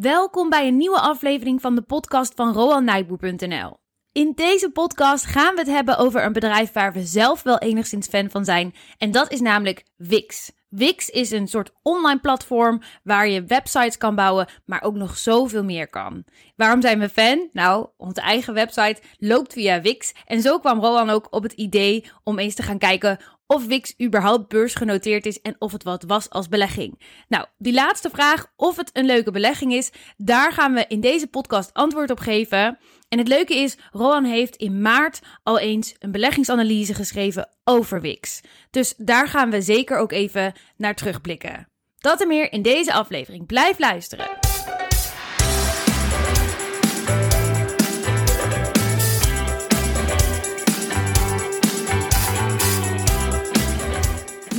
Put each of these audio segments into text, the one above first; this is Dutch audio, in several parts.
Welkom bij een nieuwe aflevering van de podcast van RoanNijboer.nl. In deze podcast gaan we het hebben over een bedrijf waar we zelf wel enigszins fan van zijn. En dat is namelijk Wix. Wix is een soort online platform waar je websites kan bouwen, maar ook nog zoveel meer kan. Waarom zijn we fan? Nou, onze eigen website loopt via Wix. En zo kwam Roan ook op het idee om eens te gaan kijken of Wix überhaupt beursgenoteerd is en of het wat was als belegging. Nou, die laatste vraag, of het een leuke belegging is, daar gaan we in deze podcast antwoord op geven. En het leuke is, Roan heeft in maart al eens een beleggingsanalyse geschreven over Wix. Dus daar gaan we zeker ook even naar terugblikken. Dat en meer in deze aflevering. Blijf luisteren.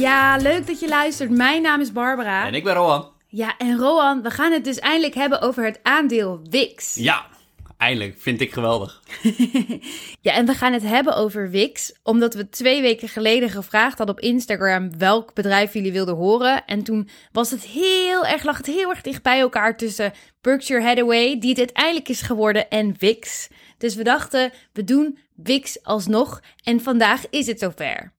Ja, leuk dat je luistert. Mijn naam is Barbara. En ik ben Rohan. Ja, en Roan, we gaan het dus eindelijk hebben over het aandeel Wix. Ja, eindelijk. Vind ik geweldig. Ja, en we gaan het hebben over Wix, omdat we twee weken geleden gevraagd hadden op Instagram welk bedrijf jullie wilden horen. En toen was het heel erg, lag het heel erg dicht bij elkaar tussen Berkshire Hathaway, die het uiteindelijk is geworden, en Wix. Dus we dachten, we doen Wix alsnog. En vandaag is het zover.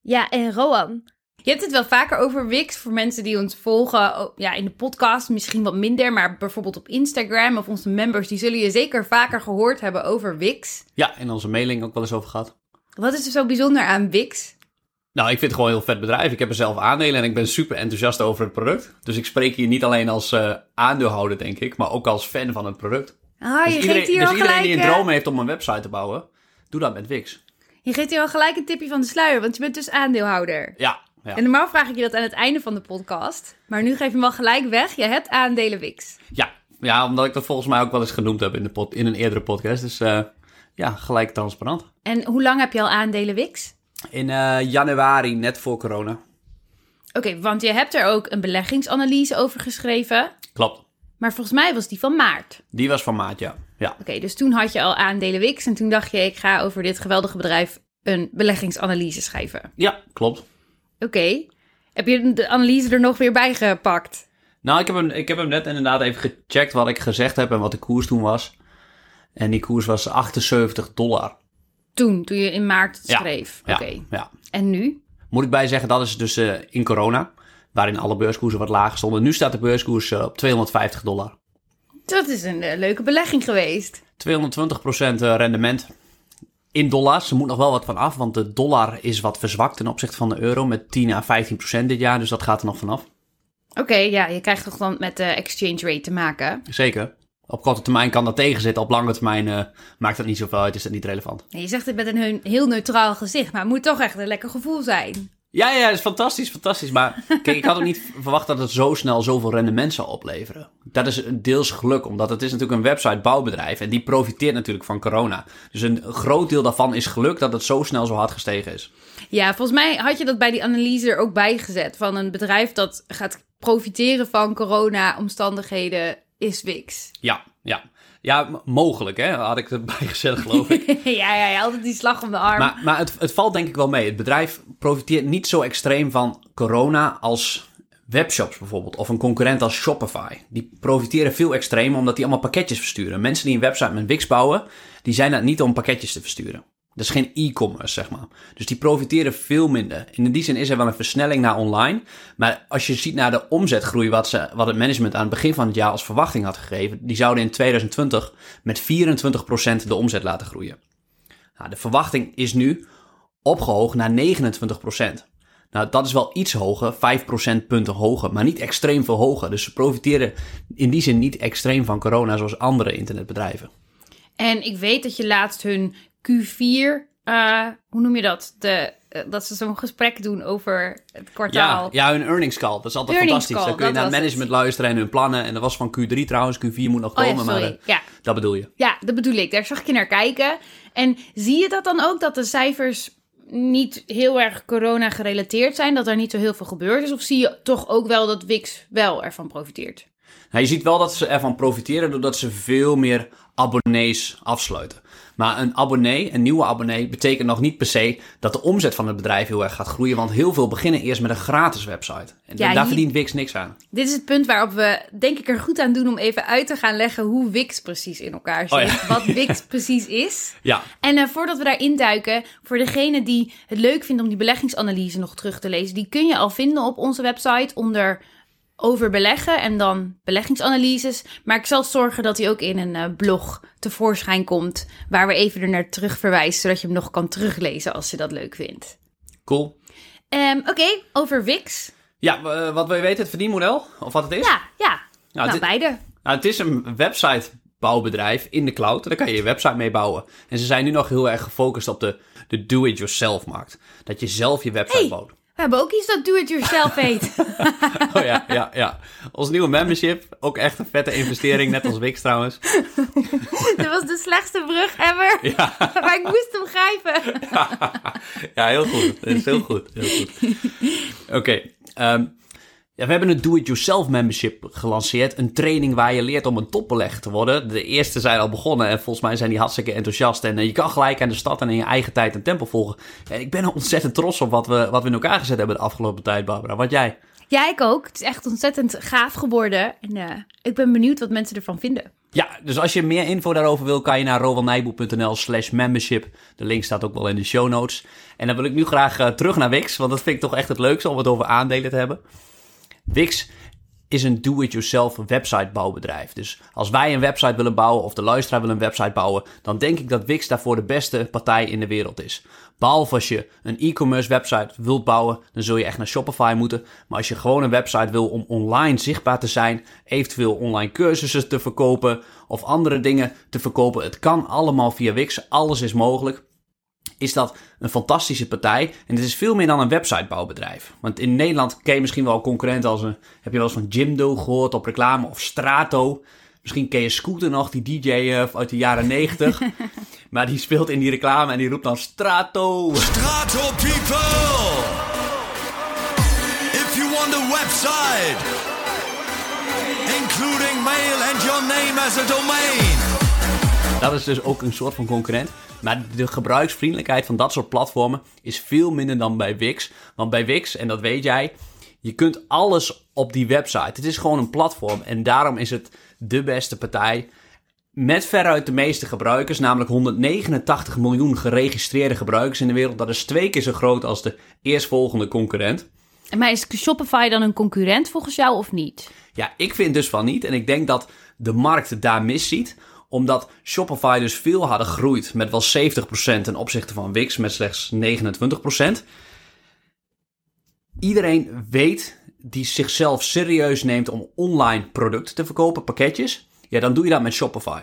Ja, en Roan, je hebt het wel vaker over Wix voor mensen die ons volgen. oh, Ja, in de podcast misschien wat minder, maar bijvoorbeeld op Instagram of onze members, die zullen je zeker vaker gehoord hebben over Wix. Ja, in onze mailing ook wel eens over gehad. Wat is er zo bijzonder aan Wix? Nou, ik vind het gewoon een heel vet bedrijf. Ik heb er zelf aandelen en ik ben super enthousiast over het product. Dus ik spreek hier niet alleen als eh, aandeelhouder, denk ik, maar ook als fan van het product. Ah, dus je iedereen, hier dus al iedereen gelijk, die een droom heeft om een website te bouwen, doe dat met Wix. je geeft hier al gelijk een tipje van de sluier, want je bent dus aandeelhouder. Ja, ja. En normaal vraag ik je dat aan het einde van de podcast, maar nu geef je hem al gelijk weg. Je hebt aandelen Wix. ja. ja, omdat ik dat volgens mij ook wel eens genoemd heb in, de pod, in een eerdere podcast. Dus eh, ja, gelijk transparant. En hoe lang heb je al aandelen Wix? In eh, januari, net voor corona. Oké, want je hebt er ook een beleggingsanalyse over geschreven, Klopt. maar volgens mij was die van maart. Die was van maart, ja. Ja, Oké, dus toen had je al aandelen Wix en toen dacht je, ik ga over dit geweldige bedrijf een beleggingsanalyse schrijven. ja klopt. Oké, heb je de analyse er nog weer bij gepakt? Nou, ik heb, hem, ik heb hem net inderdaad even gecheckt wat ik gezegd heb en wat de koers toen was. En die koers was 78 dollar. Toen, toen je in maart schreef. Ja, Oké, ja. en nu? Moet ik bij zeggen, dat is dus eh, in corona, waarin alle beurskoersen wat lager stonden. Nu staat de beurskoers eh, op 250 dollar. Dat is een eh, leuke belegging geweest. 220% eh, rendement in dollars. Er moet nog wel wat van af, want de dollar is wat verzwakt ten opzichte van de euro met 10 à 15% dit jaar. Dus dat gaat er nog vanaf. Oké, ja, je krijgt toch dan met de exchange rate te maken. Zeker. Op korte termijn kan dat tegenzitten. Op lange termijn eh, maakt dat niet zoveel uit, is dat niet relevant. Je zegt het met een heel- heel neutraal gezicht, maar het moet toch echt een lekker gevoel zijn. Ja, ja, is fantastisch, fantastisch. Maar kijk, ik had ook niet verwacht dat het zo snel zoveel rendement zou opleveren. Dat is deels geluk, omdat het is natuurlijk een website bouwbedrijf en die profiteert natuurlijk van corona. Dus een groot deel daarvan is geluk dat het zo snel zo hard gestegen is. Ja, volgens mij had je dat bij die analyse er ook bij gezet. Van een bedrijf dat gaat profiteren van corona-omstandigheden is Wix. Ja, ja. Ja, mogelijk hè, had ik erbij gezet geloof ik. ja, ja, ja, altijd die slag om de arm. Maar, maar het, het valt denk ik wel mee. Het bedrijf profiteert niet zo extreem van corona als webshops bijvoorbeeld. Of een concurrent als Shopify. Die profiteren veel extremer omdat die allemaal pakketjes versturen. Mensen die een website met Wix bouwen, die zijn dat niet om pakketjes te versturen. Dat is geen e-commerce, zeg maar. Dus die profiteren veel minder. In die zin is er wel een versnelling naar online. Maar als je ziet naar de omzetgroei wat, ze, wat het management aan het begin van het jaar als verwachting had gegeven, die zouden in 2020 met 24% de omzet laten groeien. Nou, de verwachting is nu opgehoogd naar 29%. Nou, dat is wel iets hoger, 5 procentpunten hoger, maar niet extreem veel hoger. Dus ze profiteren in die zin niet extreem van corona zoals andere internetbedrijven. En ik weet dat je laatst hun Q4, eh, hoe noem je dat? De, eh, dat ze zo'n gesprek doen over het kwartaal. Ja, ja, hun earnings call, dat is altijd Earnings fantastisch. call, Dan kun je naar management luisteren en hun plannen. En dat was van Q3 trouwens, Q4 moet nog Oh ja, komen, maar eh, Ja. dat bedoel je. ja, dat bedoel ik. Daar zag ik je naar kijken. En zie je dat dan ook, dat de cijfers niet heel erg corona gerelateerd zijn? Dat er niet zo heel veel gebeurd is? Of zie je toch ook wel dat Wix wel ervan profiteert? Nou, je ziet wel dat ze ervan profiteren doordat ze veel meer abonnees afsluiten. Maar een abonnee, een nieuwe abonnee, betekent nog niet per se dat de omzet van het bedrijf heel erg gaat groeien. Want heel veel beginnen eerst met een gratis website. En Ja, daar verdient Wix niks aan. Dit is het punt waarop we denk ik er goed aan doen om even uit te gaan leggen hoe Wix precies in elkaar zit. Oh ja. Wat Wix precies is. Ja, En eh, voordat we daarin duiken, voor degene die het leuk vindt om die beleggingsanalyse nog terug te lezen, die kun je al vinden op onze website onder over beleggen en dan beleggingsanalyses. Maar ik zal zorgen dat hij ook in een eh, blog tevoorschijn komt, waar we even er naar terug verwijzen, zodat je hem nog kan teruglezen als je dat leuk vindt. cool. Ehm, Oké, over Wix. Ja, eh, wat wil je weten, het verdienmodel? Of wat het is? Ja, ja. Nou, beide. Nou, het is een websitebouwbedrijf in de cloud. Daar kan je je website mee bouwen. En ze zijn nu nog heel erg gefocust op de, de do-it-yourself markt. Dat je zelf je website Hey. bouwt. We hebben ook iets dat do-it-yourself heet. Oh ja, ja, ja. Ons nieuwe membership. Ook echt een vette investering, net als Wix trouwens. Dit was de slechtste brug ever. Ja, Maar ik moest hem grijpen. ja heel goed. Dat is heel goed. Heel goed. Oké. ehm, ja, we hebben een do-it-yourself membership gelanceerd. Een training waar je leert om een topbelegger te worden. De eerste zijn al begonnen en volgens mij zijn die hartstikke enthousiast. En eh, je kan gelijk aan de stad en in je eigen tijd en tempo volgen. En ik ben er ontzettend trots op wat we, wat we in elkaar gezet hebben de afgelopen tijd, Barbara. Wat jij? Ja, ik ook. Het is echt ontzettend gaaf geworden. En eh, ik ben benieuwd wat mensen ervan vinden. Ja, dus als je meer info daarover wil, kan je naar rowanijboe.nl slash membership. De link staat ook wel in de show notes. En dan wil ik nu graag eh, terug naar Wix, want dat vind ik toch echt het leukste om het over aandelen te hebben. Wix is een do-it-yourself websitebouwbedrijf. Dus als wij een website willen bouwen of de luisteraar wil een website bouwen, dan denk ik dat Wix daarvoor de beste partij in de wereld is. Behalve als je een e-commerce website wilt bouwen, dan zul je echt naar Shopify moeten. Maar als je gewoon een website wil om online zichtbaar te zijn, eventueel online cursussen te verkopen of andere dingen te verkopen, het kan allemaal via Wix. Alles is mogelijk is dat een fantastische partij. En het is veel meer dan een websitebouwbedrijf. Want in Nederland ken je misschien wel concurrenten als een... Heb je wel eens van Jimdo gehoord op reclame of Strato? Misschien ken je Scooter nog, die DJ eh, uit de jaren 90. maar die speelt in die reclame en die roept dan Strato. Strato people! If you want a website, including mail and your name as a domain, Dat is dus ook een soort van concurrent. Maar de gebruiksvriendelijkheid van dat soort platformen is veel minder dan bij Wix. Want bij Wix, en dat weet jij, je kunt alles op die website. Het is gewoon een platform en daarom is het de beste partij. Met veruit de meeste gebruikers, namelijk 189 miljoen geregistreerde gebruikers in de wereld. Dat is twee keer zo groot als de eerstvolgende concurrent. En maar is Shopify dan een concurrent volgens jou of niet? Ja, ik vind dus van niet. En ik denk dat de markt daar mis ziet. Omdat Shopify dus veel harder groeit. Met wel 70% ten opzichte van Wix met slechts 29%. Iedereen weet die zichzelf serieus neemt om online producten te verkopen, pakketjes. Ja, dan doe je dat met Shopify.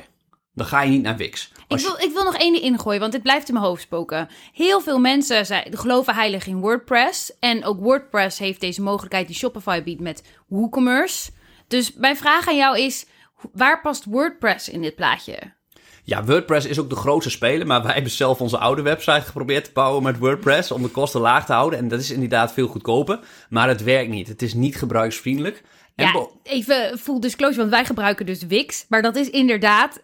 Dan ga je niet naar Wix. Ik wil, ik wil nog één ding ingooien, want dit blijft in mijn hoofd spoken. Heel veel mensen zijn, geloven heilig in WordPress. En ook WordPress heeft deze mogelijkheid die Shopify biedt met WooCommerce. Dus mijn vraag aan jou is, waar past WordPress in dit plaatje? Ja, WordPress is ook de grootste speler, maar wij hebben zelf onze oude website geprobeerd te bouwen met WordPress om de kosten laag te houden. En dat is inderdaad veel goedkoper, maar het werkt niet. Het is niet gebruiksvriendelijk. En Ja, even full disclosure, want wij gebruiken dus Wix. Maar dat is inderdaad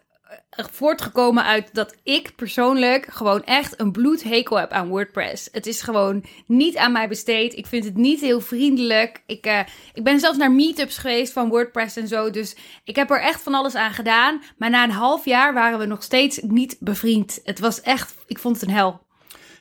voortgekomen uit dat ik persoonlijk gewoon echt een bloedhekel heb aan WordPress. Het is gewoon niet aan mij besteed. Ik vind het niet heel vriendelijk. Ik, eh, ik ben zelfs naar meetups geweest van WordPress en zo. Dus ik heb er echt van alles aan gedaan. Maar na een half jaar waren we nog steeds niet bevriend. Het was echt, ik vond het een hel.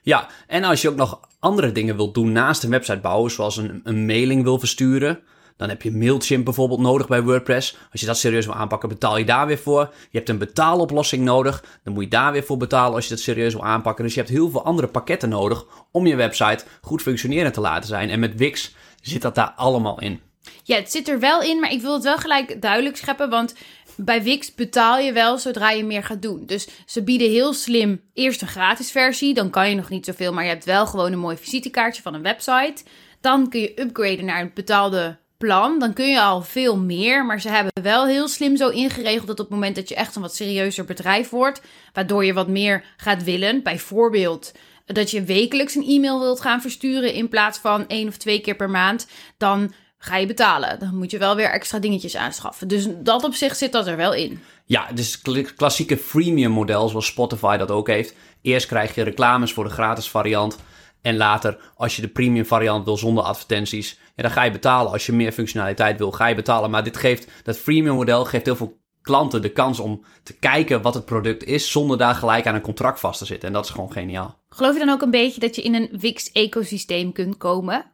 Ja, en als je ook nog andere dingen wilt doen naast een website bouwen, zoals een, een mailing wil versturen, dan heb je Mailchimp bijvoorbeeld nodig bij WordPress. Als je dat serieus wil aanpakken, betaal je daar weer voor. Je hebt een betaaloplossing nodig, dan moet je daar weer voor betalen als je dat serieus wil aanpakken. Dus je hebt heel veel andere pakketten nodig om je website goed functionerend te laten zijn. En met Wix zit dat daar allemaal in. Ja, het zit er wel in, maar ik wil het wel gelijk duidelijk scheppen. Want bij Wix betaal je wel zodra je meer gaat doen. Dus ze bieden heel slim eerst een gratis versie. Dan kan je nog niet zoveel, maar je hebt wel gewoon een mooi visitekaartje van een website. Dan kun je upgraden naar een betaalde plan. Dan kun je al veel meer. Maar ze hebben wel heel slim zo ingeregeld dat op het moment dat je echt een wat serieuzer bedrijf wordt, waardoor je wat meer gaat willen. Bijvoorbeeld dat je wekelijks een e-mail wilt gaan versturen in plaats van één of twee keer per maand. Dan ga je betalen. Dan moet je wel weer extra dingetjes aanschaffen. Dus dat op zich zit dat er wel in. Ja, dus kla- klassieke freemium model zoals Spotify dat ook heeft. Eerst krijg je reclames voor de gratis variant. En later, als je de premium variant wil zonder advertenties, ja, dan ga je betalen. Als je meer functionaliteit wil, ga je betalen. Maar dit geeft, dat freemium model geeft heel veel klanten de kans om te kijken wat het product is, zonder daar gelijk aan een contract vast te zitten. En dat is gewoon geniaal. Geloof je dan ook een beetje dat je in een Wix-ecosysteem kunt komen?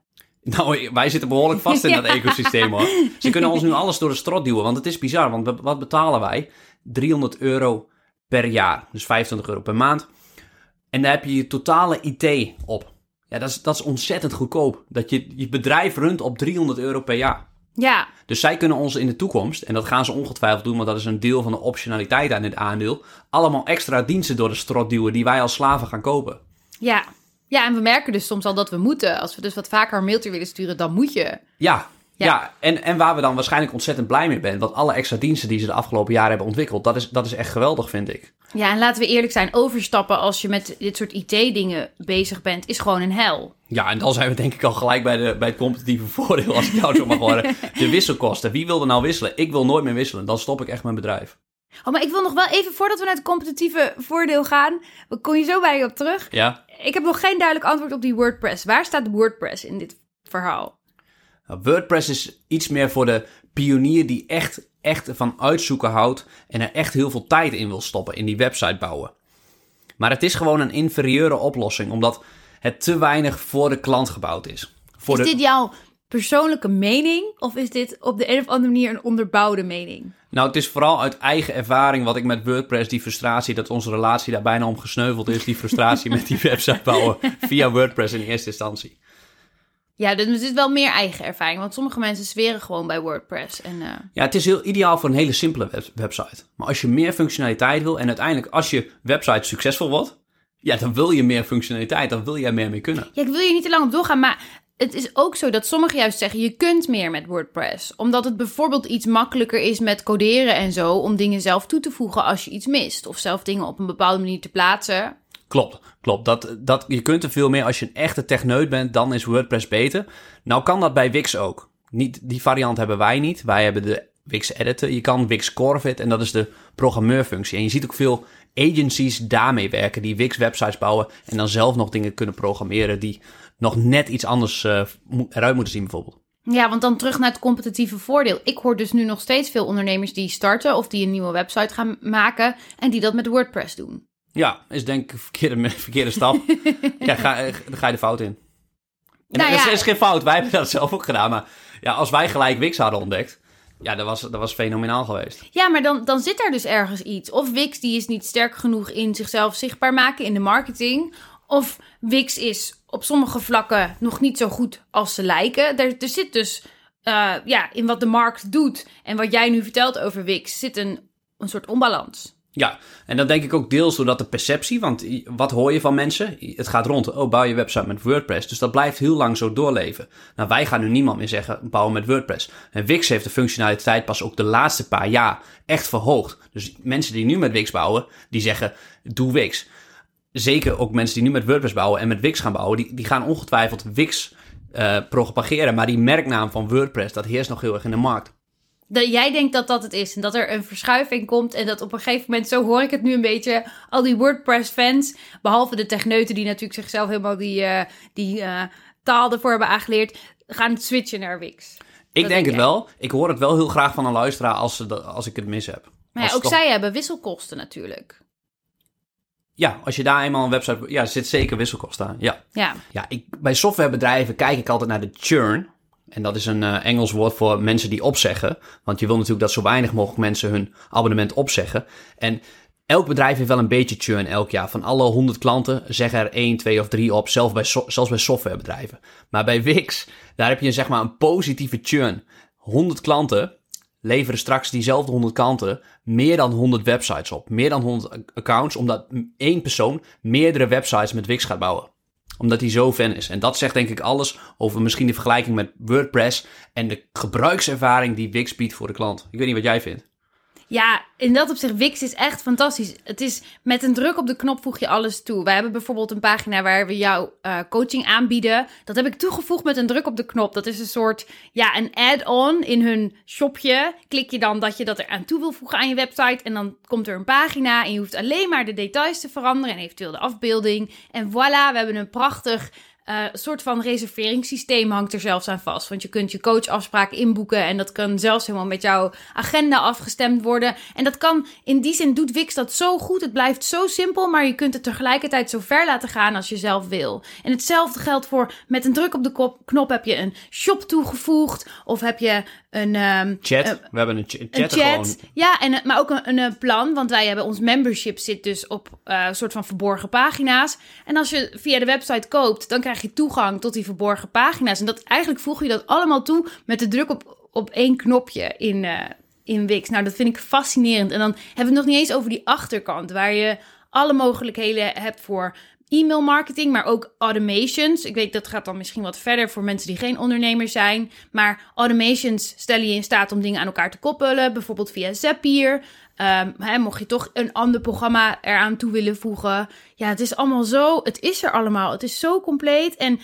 Nou, wij zitten behoorlijk vast in dat Ja. ecosysteem hoor. Ze kunnen ons nu alles door de strot duwen, want het is bizar. Want wat betalen wij? 300 euro per jaar, dus 25 euro per maand. En daar heb je je totale IT op. Ja, dat is, dat is ontzettend goedkoop. Dat je je bedrijf runt op 300 euro per jaar. Ja, Dus zij kunnen ons in de toekomst, en dat gaan ze ongetwijfeld doen, want dat is een deel van de optionaliteit aan dit aandeel, allemaal extra diensten door de strot duwen die wij als slaven gaan kopen. ja. Ja, en we merken dus soms al dat we moeten. Als we dus wat vaker een mailtje willen sturen, dan moet je. Ja, Ja. ja. en, en waar we dan waarschijnlijk ontzettend blij mee zijn. Want alle extra diensten die ze de afgelopen jaren hebben ontwikkeld, dat is, dat is echt geweldig, vind ik. Ja, en laten we eerlijk zijn, overstappen als je met dit soort IT-dingen bezig bent, is gewoon een hel. Ja, en dan zijn we denk ik al gelijk bij, de, bij het competitieve voordeel, als ik jou zo mag horen. De wisselkosten. Wie wil er nou wisselen? Ik wil nooit meer wisselen. Dan stop ik echt mijn bedrijf. Oh, maar ik wil nog wel even, voordat we naar het competitieve voordeel gaan, kom je zo bij je op terug. Ja? Ik heb nog geen duidelijk antwoord op die WordPress. Waar staat WordPress in dit verhaal? Nou, WordPress is iets meer voor de pionier die echt, echt van uitzoeken houdt en er echt heel veel tijd in wil stoppen in die website bouwen. Maar het is gewoon een inferieure oplossing, omdat het te weinig voor de klant gebouwd is. Voor Is de... dit jouw persoonlijke mening of is dit op de een of andere manier een onderbouwde mening? Nou, het is vooral uit eigen ervaring wat ik met WordPress, die frustratie dat onze relatie daar bijna om gesneuveld is, die frustratie met die website bouwen via WordPress in eerste instantie. Ja, dus het is wel meer eigen ervaring, want sommige mensen zweren gewoon bij WordPress. En, eh, Ja, het is heel ideaal voor een hele simpele web- website. Maar als je meer functionaliteit wil en uiteindelijk als je website succesvol wordt, ja, dan wil je meer functionaliteit, dan wil je er meer mee kunnen. Ja, ik wil je niet te lang op doorgaan, maar het is ook zo dat sommigen juist zeggen: je kunt meer met WordPress. Omdat het bijvoorbeeld iets makkelijker is met coderen en zo, om dingen zelf toe te voegen als je iets mist. Of zelf dingen op een bepaalde manier te plaatsen. Klopt, klopt. Dat, dat, je kunt er veel meer als je een echte techneut bent, dan is WordPress beter. Nou kan dat bij Wix ook. Niet, die variant hebben wij niet. Wij hebben de Wix Editor. Je kan Wix Corvid en dat is de programmeurfunctie. En je ziet ook veel agencies daarmee werken, die Wix websites bouwen en dan zelf nog dingen kunnen programmeren die nog net iets anders eh, eruit moeten zien bijvoorbeeld. Ja, want dan terug naar het competitieve voordeel. Ik hoor dus nu nog steeds veel ondernemers die starten of die een nieuwe website gaan maken en die dat met WordPress doen. Ja, is denk ik een verkeerde, verkeerde stap. ja, ga, eh, dan ga je de fout in. En Nou dat is, ja. is geen fout, wij hebben dat zelf ook gedaan. Maar ja, als wij gelijk Wix hadden ontdekt, ja, dat was, dat was fenomenaal geweest. Ja, maar dan, dan zit er dus ergens iets. Of Wix die is niet sterk genoeg in zichzelf zichtbaar maken in de marketing. Of Wix is op sommige vlakken nog niet zo goed als ze lijken. Er, er zit dus eh, ja, in wat de markt doet en wat jij nu vertelt over Wix, zit een, een soort onbalans. Ja, en dat denk ik ook deels doordat de perceptie, want wat hoor je van mensen? Het gaat rond, oh, bouw je website met WordPress. Dus dat blijft heel lang zo doorleven. Nou, wij gaan nu niemand meer zeggen, bouwen met WordPress. En Wix heeft de functionaliteit pas ook de laatste paar jaar echt verhoogd. Dus mensen die nu met Wix bouwen, die zeggen, doe Wix. Zeker ook mensen die nu met WordPress bouwen en met Wix gaan bouwen, die, die gaan ongetwijfeld Wix eh, propageren. Maar die merknaam van WordPress, dat heerst nog heel erg in de markt. Dat jij denkt dat dat het is en dat er een verschuiving komt en dat op een gegeven moment, zo hoor ik het nu een beetje, al die WordPress-fans, behalve de techneuten die natuurlijk zichzelf helemaal die, eh, die eh, taal ervoor hebben aangeleerd, gaan switchen naar Wix. Ik denk denk het wel. Ik hoor het wel heel graag van een luisteraar als, ze als ik het mis heb. Maar ja, ook toch- zij hebben wisselkosten natuurlijk. Ja, als je daar eenmaal een website... Ja, zit zeker wisselkosten aan. Ja, Ja, ja ik, bij softwarebedrijven kijk ik altijd naar de churn. En dat is een eh, Engels woord voor mensen die opzeggen. Want je wil natuurlijk dat zo weinig mogelijk mensen hun abonnement opzeggen. En elk bedrijf heeft wel een beetje churn elk jaar. Van alle 100 klanten zeggen er 1, 2 of 3 op. Zelfs bij, zelfs bij softwarebedrijven. Maar bij Wix, daar heb je zeg maar een positieve churn. 100 klanten leveren straks diezelfde 100 klanten meer dan 100 websites op. Meer dan 100 ac- accounts, omdat één persoon meerdere websites met Wix gaat bouwen. Omdat hij zo fan is. En dat zegt denk ik alles over misschien de vergelijking met WordPress en de gebruikservaring die Wix biedt voor de klant. Ik weet niet wat jij vindt. Ja, in dat opzicht, Wix is echt fantastisch. Het is met een druk op de knop voeg je alles toe. Wij hebben bijvoorbeeld een pagina waar we jou eh, coaching aanbieden. Dat heb ik toegevoegd met een druk op de knop. Dat is een soort, ja, een add-on in hun shopje. Klik je dan dat je dat er aan toe wil voegen aan je website. En dan komt er een pagina en je hoeft alleen maar de details te veranderen. En eventueel de afbeelding. En voilà, we hebben een prachtig eh, soort van reserveringssysteem hangt er zelfs aan vast. Want je kunt je coachafspraak inboeken en dat kan zelfs helemaal met jouw agenda afgestemd worden. En dat kan, in die zin doet Wix dat zo goed. Het blijft zo simpel, maar je kunt het tegelijkertijd zo ver laten gaan als je zelf wil. En hetzelfde geldt voor, met een druk op de knop heb je een shop toegevoegd. Of heb je een... ehm, Chat. we hebben een ch- een chat. Gewoon, Ja, en, eh, maar ook een, een, eh, plan. Want wij hebben ons membership zit dus op eh, een soort van verborgen pagina's. En als je via de website koopt, dan krijg je toegang tot die verborgen pagina's. En dat eigenlijk voeg je dat allemaal toe met de druk op, op één knopje in, in Wix. Nou, dat vind ik fascinerend. En dan hebben we het nog niet eens over die achterkant, waar je alle mogelijkheden hebt voor e-mail marketing, maar ook automations. Ik weet dat gaat dan misschien wat verder voor mensen die geen ondernemer zijn. Maar automations stellen je in staat om dingen aan elkaar te koppelen, bijvoorbeeld via Zapier. Ehm, hè, mocht je toch een ander programma eraan toe willen voegen. Ja, het is allemaal zo. Het is er allemaal. Het is zo compleet. En,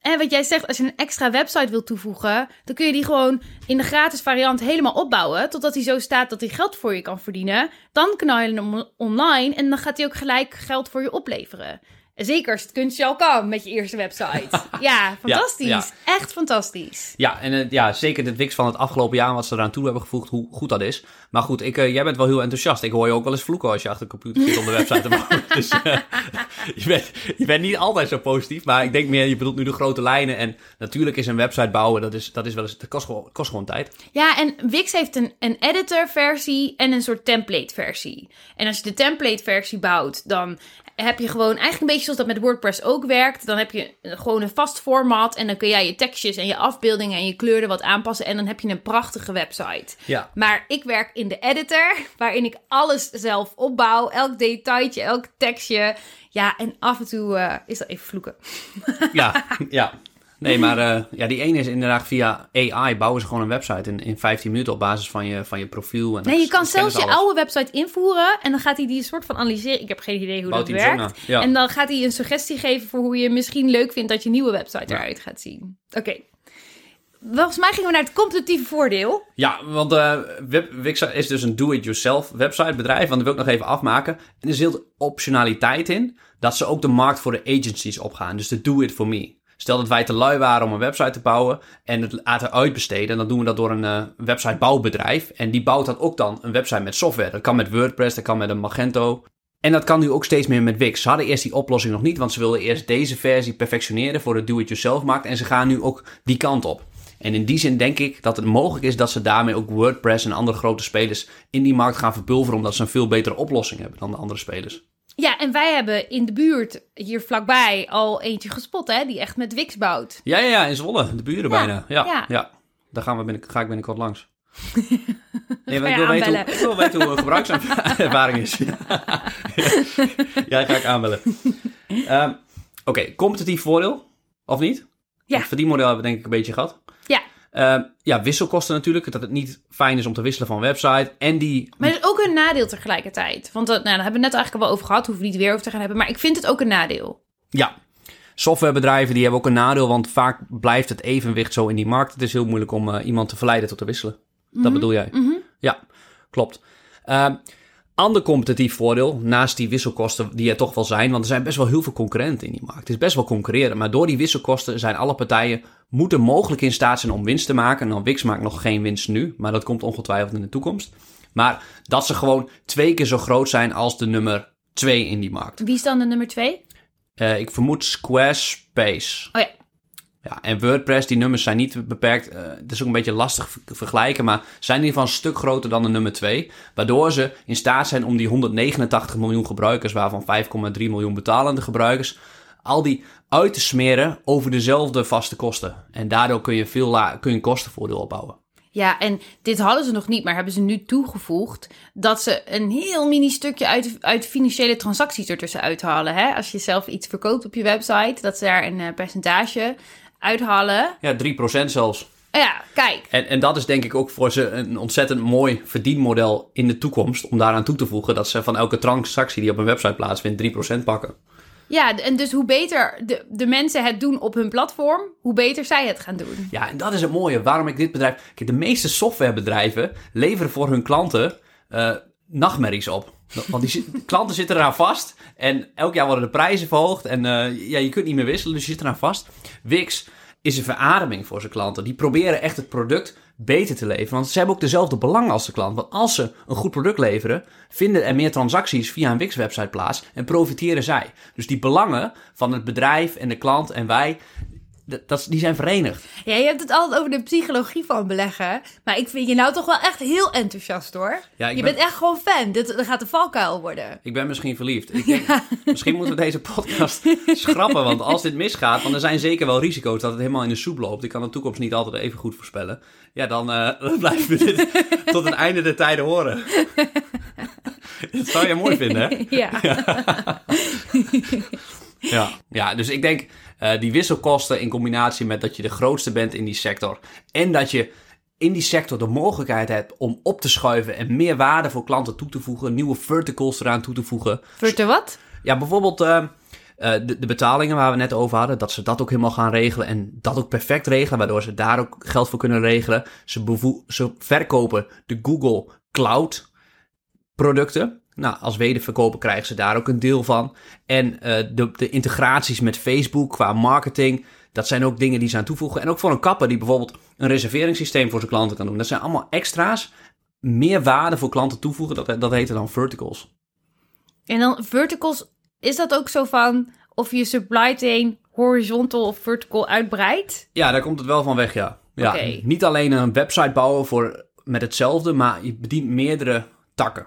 en wat jij zegt, als je een extra website wilt toevoegen, dan kun je die gewoon in de gratis variant helemaal opbouwen. Totdat hij zo staat dat hij geld voor je kan verdienen. Dan knal je hem online en dan gaat hij ook gelijk geld voor je opleveren. Zeker als het kunstje al kan met je eerste website. Ja, fantastisch. ja. Echt fantastisch. Ja, en eh, ja, zeker dit Wix van het afgelopen jaar, wat ze eraan toe hebben gevoegd, hoe goed dat is. Maar goed, ik, eh, jij bent wel heel enthousiast. Ik hoor je ook wel eens vloeken als je achter de computer zit om de website te bouwen. dus eh, je, bent, je bent niet altijd zo positief, maar ik denk meer, je bedoelt nu de grote lijnen. En natuurlijk is een website bouwen, dat, is, dat, is wel eens, dat kost, gewoon, kost gewoon tijd. Ja, en Wix heeft een, een editor-versie en een soort template-versie. En als je de template-versie bouwt, dan heb je gewoon eigenlijk een beetje zoals dat met WordPress ook werkt. Dan heb je gewoon een vast format en dan kun jij je tekstjes en je afbeeldingen en je kleuren wat aanpassen. En dan heb je een prachtige website. Ja. Maar ik werk in de editor, waarin ik alles zelf opbouw. Elk detailtje, elk tekstje. Ja, en af en toe eh, is dat even vloeken. Ja, ja. Nee, maar eh, ja, die ene is inderdaad via AI bouwen ze gewoon een website in, in 15 minuten op basis van je, van je profiel. En Nee, je kan zelfs ze je alles. oude website invoeren en dan gaat hij die een soort van analyseren. Ik heb geen idee hoe Bouwt dat werkt. ja. En dan gaat hij een suggestie geven voor hoe je misschien leuk vindt dat je nieuwe website Ja. eruit gaat zien. Oké. Volgens mij gingen we naar het competitieve voordeel. Ja, want Web- Wix is dus een do-it-yourself website bedrijf. Want dat wil ik nog even afmaken. En er zit optionaliteit in dat ze ook de markt voor de agencies opgaan. Dus de do it for me. Stel dat wij te lui waren om een website te bouwen en het laten uitbesteden. Dan doen we dat door een eh, websitebouwbedrijf. En die bouwt dan ook dan een website met software. Dat kan met WordPress, dat kan met een Magento. En dat kan nu ook steeds meer met Wix. Ze hadden eerst die oplossing nog niet, want ze wilden eerst deze versie perfectioneren voor de do-it-yourself markt. En ze gaan nu ook die kant op. En in die zin denk ik dat het mogelijk is dat ze daarmee ook WordPress en andere grote spelers in die markt gaan verpulveren, omdat ze een veel betere oplossing hebben dan de andere spelers. Ja, en wij hebben in de buurt hier vlakbij al eentje gespot, hè, die echt met Wix bouwt. Ja, ja, ja, in Zwolle, de buren bijna. Ja, ja. ja. Daar gaan we binnen, ga ik binnenkort langs. Nee, maar ik, wil weten hoe, ik wil weten hoe gebruikservaring is. ja, ga ik aanbellen. Ehm, Oké, competitief voordeel, of niet? Ja. Het verdienmodel hebben we denk ik een beetje gehad. Ja, Ehm, ja, wisselkosten natuurlijk. Dat het niet fijn is om te wisselen van website. En die... maar ook een nadeel tegelijkertijd. Want dat, nou, daar hebben we net eigenlijk al wel over gehad, hoeven we niet weer over te gaan hebben. Maar ik vind het ook een nadeel. Ja, softwarebedrijven die hebben ook een nadeel. Want vaak blijft het evenwicht zo in die markt. Het is heel moeilijk om eh, iemand te verleiden tot te wisselen. Dat bedoel jij? Ja, klopt. Ehm, ander competitief voordeel, naast die wisselkosten die er toch wel zijn, want er zijn best wel heel veel concurrenten in die markt. Het is best wel concurreren, maar door die wisselkosten zijn alle partijen moeten mogelijk in staat zijn om winst te maken. Nou, Wix maakt nog geen winst nu, maar dat komt ongetwijfeld in de toekomst. Maar dat ze gewoon twee keer zo groot zijn als de nummer twee in die markt. Wie is dan de nummer twee? Eh, ik vermoed Squarespace. Oh ja, Ja, en WordPress, die nummers zijn niet beperkt. eh het is ook een beetje lastig ver- vergelijken, maar zijn in ieder geval een stuk groter dan de nummer 2. Waardoor ze in staat zijn om die 189 miljoen gebruikers, waarvan 5,3 miljoen betalende gebruikers, al die uit te smeren over dezelfde vaste kosten. En daardoor kun je veel kun je een kostenvoordeel opbouwen. Ja, en dit hadden ze nog niet, maar hebben ze nu toegevoegd dat ze een heel mini stukje uit, uit financiële transacties ertussen uithalen. Hè? Als je zelf iets verkoopt op je website, dat ze daar een eh, percentage uithalen. Ja, 3% zelfs. Ja, kijk. En, en dat is denk ik ook voor ze een ontzettend mooi verdienmodel in de toekomst. Om daaraan toe te voegen dat ze van elke transactie die op een website plaatsvindt 3% pakken. Ja, en dus hoe beter de, de mensen het doen op hun platform, hoe beter zij het gaan doen. Ja, en dat is het mooie. Waarom ik dit bedrijf... Kijk, de meeste softwarebedrijven leveren voor hun klanten eh, nachtmerries op. Want die klanten zitten eraan vast. En elk jaar worden de prijzen verhoogd. En eh, ja, je kunt niet meer wisselen, dus je zit eraan vast. Wix is een verademing voor zijn klanten. Die proberen echt het product beter te leveren. Want ze hebben ook dezelfde belangen als de klant. Want als ze een goed product leveren, vinden er meer transacties via een Wix-website plaats. En profiteren zij. Dus die belangen van het bedrijf en de klant en wij, dat, die zijn verenigd. Ja, je hebt het altijd over de psychologie van beleggen. Maar ik vind je nou toch wel echt heel enthousiast hoor. Ja, je ben- bent echt gewoon fan. Dit, dat gaat de valkuil worden. Ik ben misschien verliefd. Ik denk, Misschien moeten we deze podcast schrappen. Want als dit misgaat, want er zijn zeker wel risico's dat het helemaal in de soep loopt. Ik kan de toekomst niet altijd even goed voorspellen. Ja, dan, eh, blijven we dit tot het einde der tijden horen. Dat zou je mooi vinden, hè? Ja. Ja. Ja, dus ik denk eh, die wisselkosten in combinatie met dat je de grootste bent in die sector. En dat je in die sector de mogelijkheid hebt om op te schuiven en meer waarde voor klanten toe te voegen. Nieuwe verticals eraan toe te voegen. Verte wat? Ja, bijvoorbeeld eh, eh, de, de betalingen waar we net over hadden, dat ze dat ook helemaal gaan regelen en dat ook perfect regelen, waardoor ze daar ook geld voor kunnen regelen. Ze, ze verkopen de Google Cloud producten. Nou, als wederverkoper krijgen ze daar ook een deel van. En eh, de, de integraties met Facebook qua marketing, dat zijn ook dingen die ze aan toevoegen. En ook voor een kapper die bijvoorbeeld een reserveringssysteem voor zijn klanten kan doen. Dat zijn allemaal extra's, meer waarde voor klanten toevoegen. Dat, dat heet dan verticals. En dan verticals, is dat ook zo van of je supply chain horizontal of vertical uitbreidt? Ja, daar komt het wel van weg, ja. ja. Niet alleen een website bouwen voor, met hetzelfde, maar je bedient meerdere takken.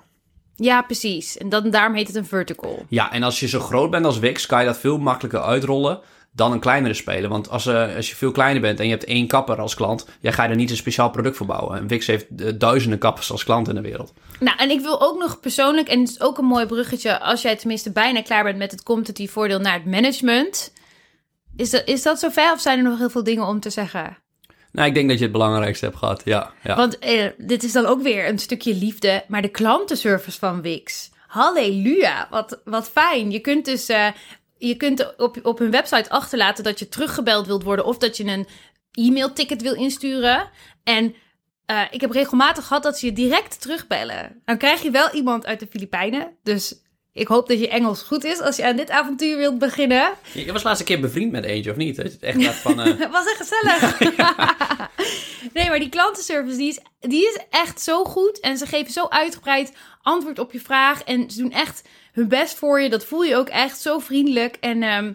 Ja, precies. En dan, daarom heet het een vertical. Ja, en als je zo groot bent als Wix, kan je dat veel makkelijker uitrollen dan een kleinere speler. Want als, eh, als je veel kleiner bent en je hebt één kapper als klant, ja, ga je er niet een speciaal product voor bouwen. En Wix heeft eh, duizenden kappers als klant in de wereld. Nou, en ik wil ook nog persoonlijk, en het is ook een mooi bruggetje, als jij tenminste bijna klaar bent met het competitief voordeel naar het management. Is dat, is dat zover of zijn er nog heel veel dingen om te zeggen? Nou, ik denk dat je het belangrijkste hebt gehad, ja. ja. Want eh, dit is dan ook weer een stukje liefde, maar de klantenservice van Wix. Halleluja, wat, wat fijn. Je kunt dus eh, je kunt op, op hun website achterlaten dat je teruggebeld wilt worden of dat je een e-mailticket wil insturen. En eh, ik heb regelmatig gehad dat ze je direct terugbellen. Dan krijg je wel iemand uit de Filipijnen, dus ik hoop dat je Engels goed is als je aan dit avontuur wilt beginnen. Je, je was laatst een keer bevriend met eentje, of niet? Het echt van... eh, Het was echt gezellig. nee, maar die klantenservice die is, die is echt zo goed. En ze geven zo uitgebreid antwoord op je vraag. En ze doen echt hun best voor je. Dat voel je ook echt zo vriendelijk. En ehm,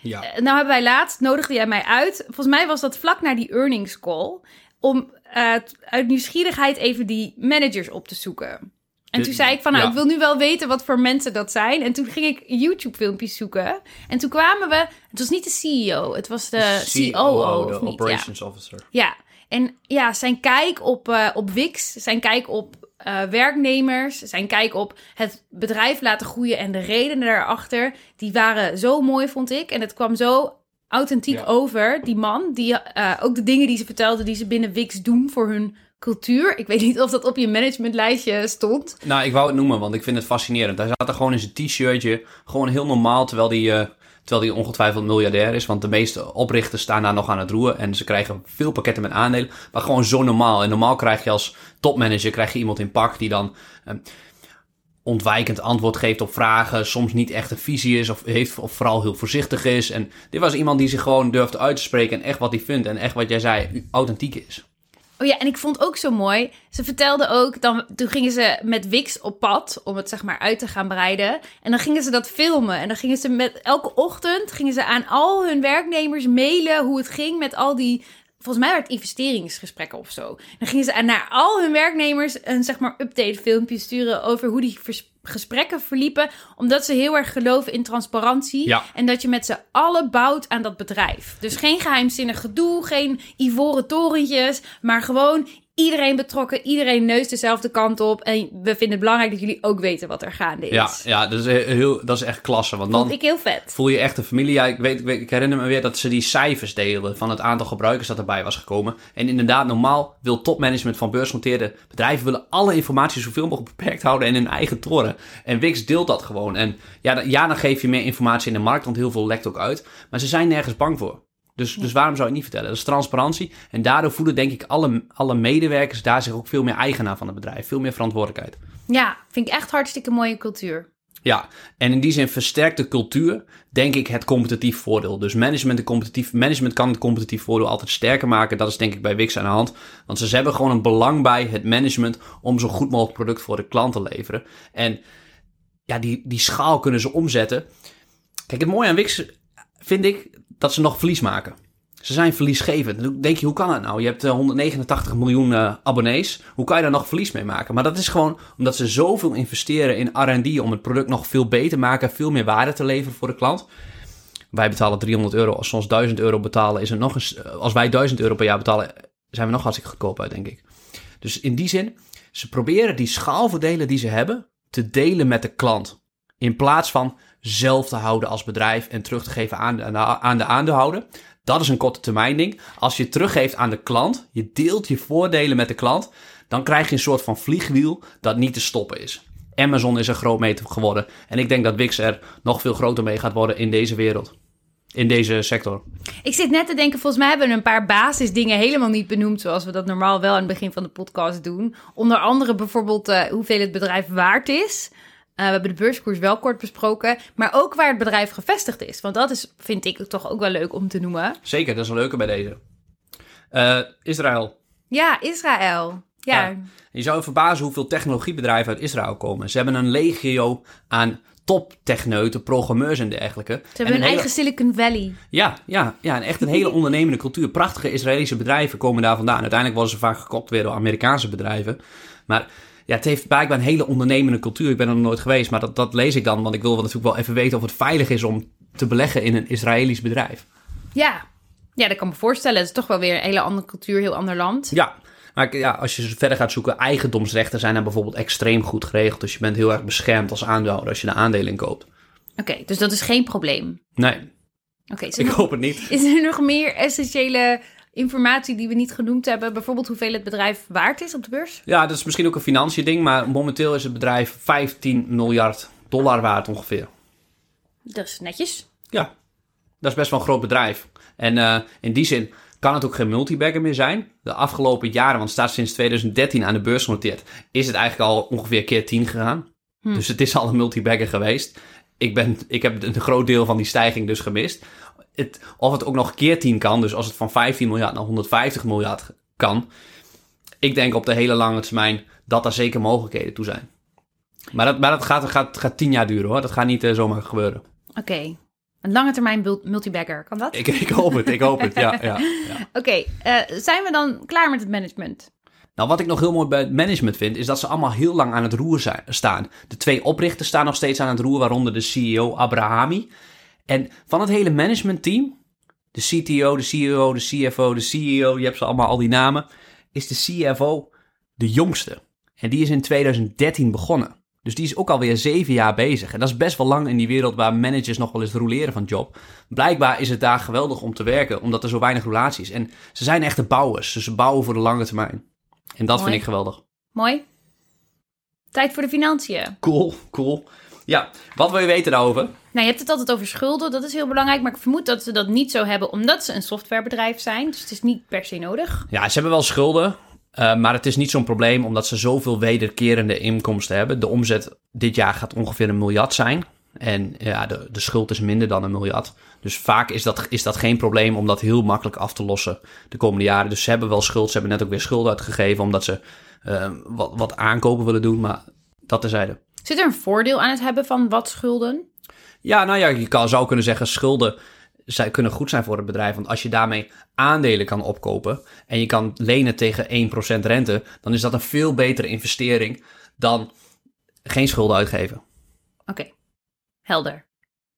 ja. nou hebben wij laatst, nodigde jij mij uit. Volgens mij was dat vlak na die earnings call. Om eh, uit nieuwsgierigheid even die managers op te zoeken. En toen zei ik van, nou, ja. ik wil nu wel weten wat voor mensen dat zijn. En toen ging ik YouTube-filmpjes zoeken. En toen kwamen we... Het was niet de CEO, het was de, COO. de? Ja. Operations Officer. Ja, en ja, zijn kijk op, eh, op Wix, zijn kijk op eh, werknemers, zijn kijk op het bedrijf laten groeien en de redenen daarachter, die waren zo mooi, vond ik. En het kwam zo authentiek Ja. over, die man, die eh, ook de dingen die ze vertelde, die ze binnen Wix doen voor hun cultuur. Ik weet niet of dat op je managementlijstje stond. Nou, ik wou het noemen, want ik vind het fascinerend. Hij zat er gewoon in zijn t-shirtje, gewoon heel normaal, terwijl hij, eh, terwijl hij ongetwijfeld miljardair is. Want de meeste oprichters staan daar nog aan het roeren en ze krijgen veel pakketten met aandelen. Maar gewoon zo normaal. En normaal krijg je als topmanager krijg je iemand in pak die dan eh, ontwijkend antwoord geeft op vragen, soms niet echt een visie is of, heeft, of vooral heel voorzichtig is. En dit was iemand die zich gewoon durfde uit te spreken en echt wat hij vindt en echt wat jij zei, authentiek is. Oh ja, en ik vond ook zo mooi. Ze vertelde ook, dan, toen gingen ze met Wix op pad om het zeg maar uit te gaan breiden. En dan gingen ze dat filmen. En dan gingen ze met elke ochtend gingen ze aan al hun werknemers mailen hoe het ging met al die. Volgens mij het investeringsgesprekken of zo. Dan gingen ze naar al hun werknemers een zeg maar update filmpje sturen over hoe die gesprekken verliepen. Omdat ze heel erg geloven in transparantie. Ja. En dat je met z'n allen bouwt aan dat bedrijf. Dus geen geheimzinnig gedoe, geen ivoren torentjes, maar gewoon iedereen betrokken, iedereen neust dezelfde kant op. En we vinden het belangrijk dat jullie ook weten wat er gaande is. Ja, ja dat, is heel, dat is echt klasse. Want Vond dan ik heel vet. voel je echt een familie. Ja, ik, weet, ik, weet- ik herinner me weer dat ze die cijfers deelden van het aantal gebruikers dat erbij was gekomen. En inderdaad, normaal wil topmanagement van beursgenoteerde bedrijven willen alle informatie zoveel mogelijk beperkt houden en in hun eigen toren. En Wix deelt dat gewoon. En ja, ja, dan geef je meer informatie in de markt, want heel veel lekt ook uit. Maar ze zijn nergens bang voor. Dus, dus waarom zou je het niet vertellen? Dat is transparantie. En daardoor voelen denk ik alle, alle medewerkers daar zich ook veel meer eigenaar van het bedrijf. Veel meer verantwoordelijkheid. Ja, vind ik echt hartstikke mooie cultuur. Ja, en in die zin versterkt de cultuur, denk ik, het competitief voordeel. Dus management, de competitief, management kan het competitief voordeel altijd sterker maken. Dat is denk ik bij Wix aan de hand. Want ze hebben gewoon een belang bij het management om zo goed mogelijk product voor de klant te leveren. En ja, die, die schaal kunnen ze omzetten. Kijk, het mooie aan Wix vind ik dat ze nog verlies maken. Ze zijn verliesgevend. Denk je, hoe kan dat nou? Je hebt eh, 189 miljoen eh, abonnees. Hoe kan je daar nog verlies mee maken? Maar dat is gewoon omdat ze zoveel investeren in R&D om het product nog veel beter te maken, veel meer waarde te leveren voor de klant. Wij betalen 300 euro. Als ze ons 1000 euro betalen, is het nog eens. eh, Als wij 1000 euro per jaar betalen, zijn we nog hartstikke goedkoop uit, denk ik. Dus in die zin, ze proberen die schaalvoordelen die ze hebben te delen met de klant. In plaats van zelf te houden als bedrijf en terug te geven aan de, aan de aandeelhouder. Dat is een korte termijn ding. Als je teruggeeft aan de klant, je deelt je voordelen met de klant, dan krijg je een soort van vliegwiel dat niet te stoppen is. Amazon is een groot mee geworden. En ik denk dat Wix er nog veel groter mee gaat worden in deze wereld. In deze sector. Ik zit net te denken, volgens mij hebben we een paar basisdingen helemaal niet benoemd, zoals we dat normaal wel aan het begin van de podcast doen. Onder andere bijvoorbeeld eh, hoeveel het bedrijf waard is. Eh, we hebben de beurskoers wel kort besproken, maar ook waar het bedrijf gevestigd is. Want dat is, vind ik toch ook wel leuk om te noemen. Zeker, dat is een leuke bij deze. Eh, Israël. Ja, Israël. Ja, Ja. Je zou je verbazen hoeveel technologiebedrijven uit Israël komen. Ze hebben een legio aan toptechneuten, programmeurs en dergelijke. ze hebben En hun hele- eigen Silicon Valley. Ja, ja, ja, en echt een hele ondernemende cultuur. Prachtige Israëlische bedrijven komen daar vandaan. Uiteindelijk worden ze vaak gekocht weer door Amerikaanse bedrijven. Maar ja, het heeft blijkbaar een hele ondernemende cultuur. Ik ben er nog nooit geweest, maar dat, dat lees ik dan. Want ik wil natuurlijk wel even weten of het veilig is om te beleggen in een Israëlisch bedrijf. Ja. ja, dat kan me voorstellen. Het is toch wel weer een hele andere cultuur, heel ander land. Ja, maar ja, als je verder gaat zoeken, eigendomsrechten zijn daar bijvoorbeeld extreem goed geregeld. Dus je bent heel erg beschermd als aandeelhouder als je de aandelen inkoopt. Oké, dus dat is geen probleem. Nee, Oké, ik nog- hoop het niet. is er nog meer essentiële informatie die we niet genoemd hebben? Bijvoorbeeld hoeveel het bedrijf waard is op de beurs? Ja, dat is misschien ook een financiën ding, maar momenteel is het bedrijf 15 miljard dollar waard ongeveer. Dat is netjes. Ja, dat is best wel een groot bedrijf. En eh, in die zin kan het ook geen multibagger meer zijn. De afgelopen jaren, want het staat sinds 2013 aan de beurs genoteerd, is het eigenlijk al ongeveer keer 10 gegaan. Dus het is al een multibagger geweest. Ik, ben, ik heb een groot deel van die stijging dus gemist. Het, of het ook nog keer 10 kan, dus als het van 15 miljard naar 150 miljard kan. Ik denk op de hele lange termijn dat daar zeker mogelijkheden toe zijn. Maar dat, maar dat gaat, gaat, gaat 10 jaar duren hoor. Dat gaat niet eh, zomaar gebeuren. Oké. Een lange termijn multibagger, kan dat? Ik, ik hoop het, ik hoop het, ja. ja, ja. Oké, eh, zijn we dan klaar met het management? Nou, wat ik nog heel mooi bij het management vind, is dat ze allemaal heel lang aan het roer zijn, staan. De twee oprichters staan nog steeds aan het roer, waaronder de CEO Abrahami. En van het hele managementteam, de CTO, de CEO, de CFO, de CEO, je hebt ze allemaal al die namen, is de CFO de jongste. En die is in 2013 begonnen. Dus die is ook alweer zeven jaar bezig. En dat is best wel lang in die wereld waar managers nog wel eens roleren van job. Blijkbaar is het daar geweldig om te werken, omdat er zo weinig relatie is. En ze zijn echte bouwers, dus ze bouwen voor de lange termijn. En dat Mooi. vind ik geweldig. Mooi. Tijd voor de financiën. Cool, cool. Ja, wat wil je weten daarover? Nou, je hebt het altijd over schulden, dat is heel belangrijk. Maar ik vermoed dat ze dat niet zo hebben omdat ze een softwarebedrijf zijn. Dus het is niet per se nodig. Ja, ze hebben wel schulden, eh, maar het is niet zo'n probleem omdat ze zoveel wederkerende inkomsten hebben. De omzet dit jaar gaat ongeveer een miljard zijn. En ja, de, de schuld is minder dan een miljard. Dus vaak is dat, is dat geen probleem om dat heel makkelijk af te lossen de komende jaren. Dus ze hebben wel schuld. Ze hebben net ook weer schulden uitgegeven omdat ze eh, wat, wat aankopen willen doen. Maar dat terzijde. Zit er een voordeel aan het hebben van wat schulden? Ja, nou ja, je kan, zou kunnen zeggen schulden zij kunnen goed zijn voor het bedrijf. Want als je daarmee aandelen kan opkopen en je kan lenen tegen 1% rente, dan is dat een veel betere investering dan geen schulden uitgeven. Oké, helder.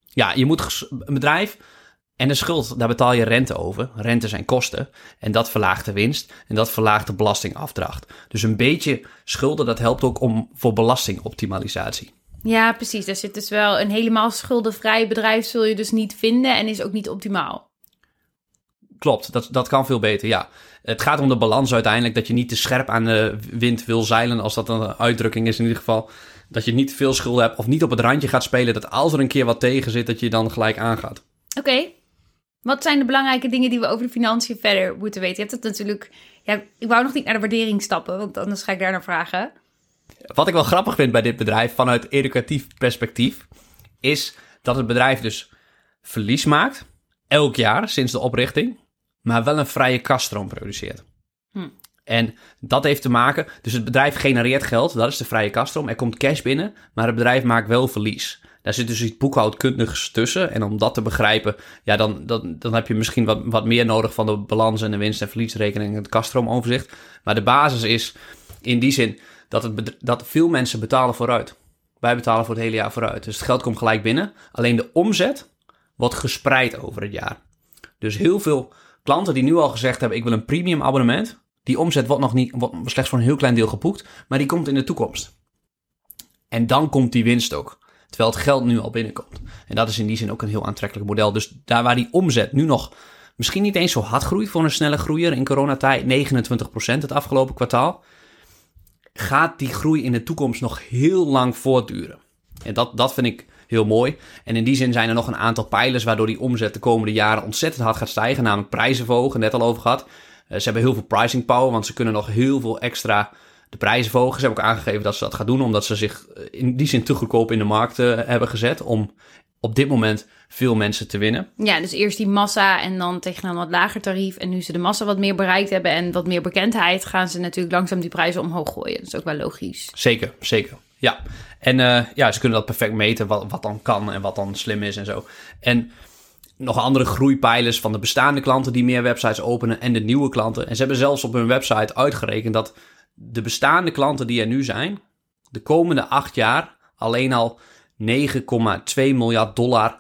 Ja, je moet een bedrijf En de schuld, daar betaal je rente over. Rente zijn kosten. En dat verlaagt de winst. En dat verlaagt de belastingafdracht. Dus een beetje schulden, dat helpt ook om voor belastingoptimalisatie. Ja, precies. Daar zit dus wel een helemaal schuldenvrij bedrijf zul je dus niet vinden en is ook niet optimaal. Klopt, dat, dat kan veel beter, ja. Het gaat om de balans uiteindelijk, dat je niet te scherp aan de wind wil zeilen, als dat een uitdrukking is in ieder geval. Dat je niet veel schulden hebt of niet op het randje gaat spelen, dat als er een keer wat tegen zit, dat je dan gelijk aangaat. Oké. Wat zijn de belangrijke dingen die we over de financiën verder moeten weten? Je hebt het natuurlijk... Ja, ik wou nog niet naar de waardering stappen, want anders ga ik daar naar vragen. Wat ik wel grappig vind bij dit bedrijf, vanuit educatief perspectief, is dat het bedrijf dus verlies maakt, elk jaar sinds de oprichting, maar wel een vrije kaststroom produceert. Hm. En dat heeft te maken, dus het bedrijf genereert geld, dat is de vrije kaststroom. Er komt cash binnen, maar het bedrijf maakt wel verlies. Daar zit dus iets boekhoudkundigs tussen. En om dat te begrijpen, ja, dan, dan, dan heb je misschien wat, wat meer nodig van de balans en de winst- en verliesrekening en het kasstroomoverzicht. Maar de basis is in die zin dat, het, dat veel mensen betalen vooruit. Wij betalen voor het hele jaar vooruit. Dus het geld komt gelijk binnen. Alleen de omzet wordt gespreid over het jaar. Dus heel veel klanten die nu al gezegd hebben: ik wil een premium abonnement. Die omzet wordt nog niet, wordt slechts voor een heel klein deel geboekt, maar die komt in de toekomst. En dan komt die winst ook. Terwijl het geld nu al binnenkomt. En dat is in die zin ook een heel aantrekkelijk model. Dus daar waar die omzet nu nog misschien niet eens zo hard groeit voor een snelle groeier in coronatijd, 29% het afgelopen kwartaal, gaat die groei in de toekomst nog heel lang voortduren. En dat, dat vind ik heel mooi. En in die zin zijn er nog een aantal pijlers waardoor die omzet de komende jaren ontzettend hard gaat stijgen. Namelijk prijzen verhogen, net al over gehad. Eh, ze hebben heel veel pricing power, want ze kunnen nog heel veel extra de prijzen verhogen. Ze hebben ook aangegeven dat ze dat gaan doen, omdat ze zich eh, in die zin te goedkoop in de markt eh, hebben gezet. Om op dit moment veel mensen te winnen. Ja, dus eerst die massa en dan tegen een wat lager tarief. En nu ze de massa wat meer bereikt hebben en wat meer bekendheid, gaan ze natuurlijk langzaam die prijzen omhoog gooien. Dat is ook wel logisch. Zeker, zeker. Ja. En eh, ja, ze kunnen dat perfect meten, wat, wat dan kan en wat dan slim is en zo. En nog andere groeipijlers van de bestaande klanten die meer websites openen en de nieuwe klanten. En ze hebben zelfs op hun website uitgerekend dat de bestaande klanten die er nu zijn, de komende acht jaar alleen al 9,2 miljard dollar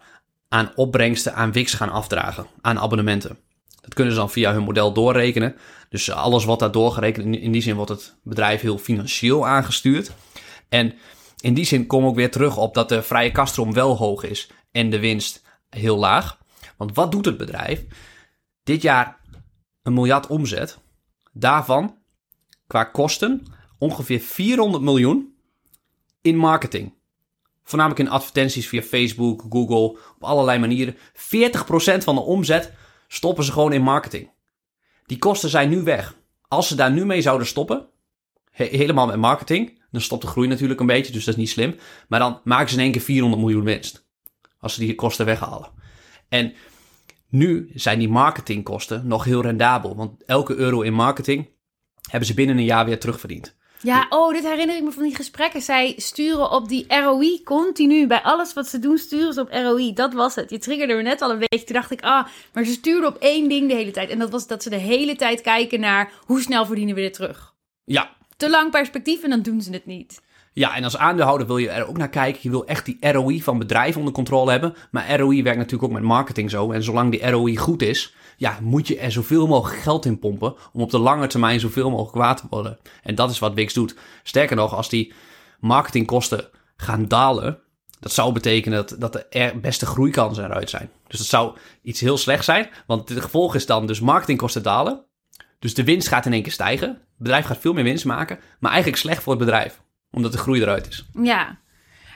aan opbrengsten aan Wix gaan afdragen, aan abonnementen. Dat kunnen ze dan via hun model doorrekenen. Dus alles wat daar doorgerekend, in- in die zin wordt het bedrijf heel financieel aangestuurd. En in die zin kom ik weer terug op dat de vrije kaststroom wel hoog is en de winst heel laag. Want wat doet het bedrijf? Dit jaar een miljard omzet. Daarvan qua kosten ongeveer 400 miljoen in marketing. Voornamelijk in advertenties via Facebook, Google, op allerlei manieren. 40% van de omzet stoppen ze gewoon in marketing. Die kosten zijn nu weg. Als ze daar nu mee zouden stoppen, he- helemaal met marketing, dan stopt de groei natuurlijk een beetje, dus dat is niet slim. Maar dan maken ze in één keer 400 miljoen winst. Als ze die kosten weghalen. En nu zijn die marketingkosten nog heel rendabel. Want elke euro in marketing hebben ze binnen een jaar weer terugverdiend. Ja, oh, dit herinner ik me van die gesprekken. Zij sturen op die ROI continu. Bij alles wat ze doen, sturen ze op ROI. Dat was het. Je triggerde me net al een beetje. Toen dacht ik, ah, maar ze stuurden op één ding de hele tijd. En dat was dat ze de hele tijd kijken naar hoe snel verdienen we dit terug. Ja, Te lang perspectief en dan doen ze het niet. Ja, en als aandeelhouder wil je er ook naar kijken. Je wil echt die ROI van bedrijven onder controle hebben. Maar ROI werkt natuurlijk ook met marketing zo. En zolang die ROI goed is, ja, moet je er zoveel mogelijk geld in pompen. Om op de lange termijn zoveel mogelijk waard te worden. En dat is wat Wix doet. Sterker nog, als die marketingkosten gaan dalen. Dat zou betekenen dat, dat de beste groeikansen eruit zijn. Dus dat zou iets heel slechts zijn. Want het gevolg is dan dus marketingkosten dalen. Dus de winst gaat in één keer stijgen. Het bedrijf gaat veel meer winst maken. Maar eigenlijk slecht voor het bedrijf. Omdat de groei eruit is. Ja.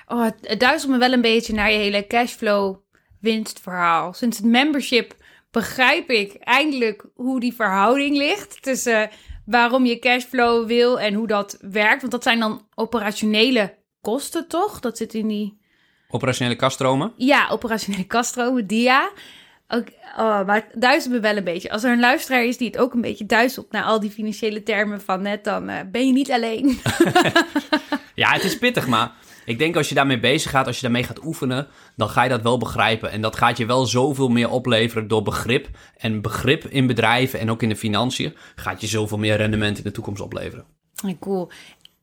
Oh, het, duizelt me wel een beetje naar je hele cashflow winstverhaal. Sinds het membership begrijp ik eindelijk hoe die verhouding ligt tussen eh, waarom je cashflow wil en hoe dat werkt. Want dat zijn dan operationele kosten, toch? Dat zit in die Operationele kaststromen. ja, operationele kaststromen, dia. Ook, oh, maar het duizelt me wel een beetje. Als er een luisteraar is die het ook een beetje duizelt naar al die financiële termen van net, dan eh, ben je niet alleen. Ja, het is pittig, maar ik denk als je daarmee bezig gaat, als je daarmee gaat oefenen, dan ga je dat wel begrijpen. En dat gaat je wel zoveel meer opleveren door begrip. En begrip in bedrijven en ook in de financiën gaat je zoveel meer rendement in de toekomst opleveren. Cool.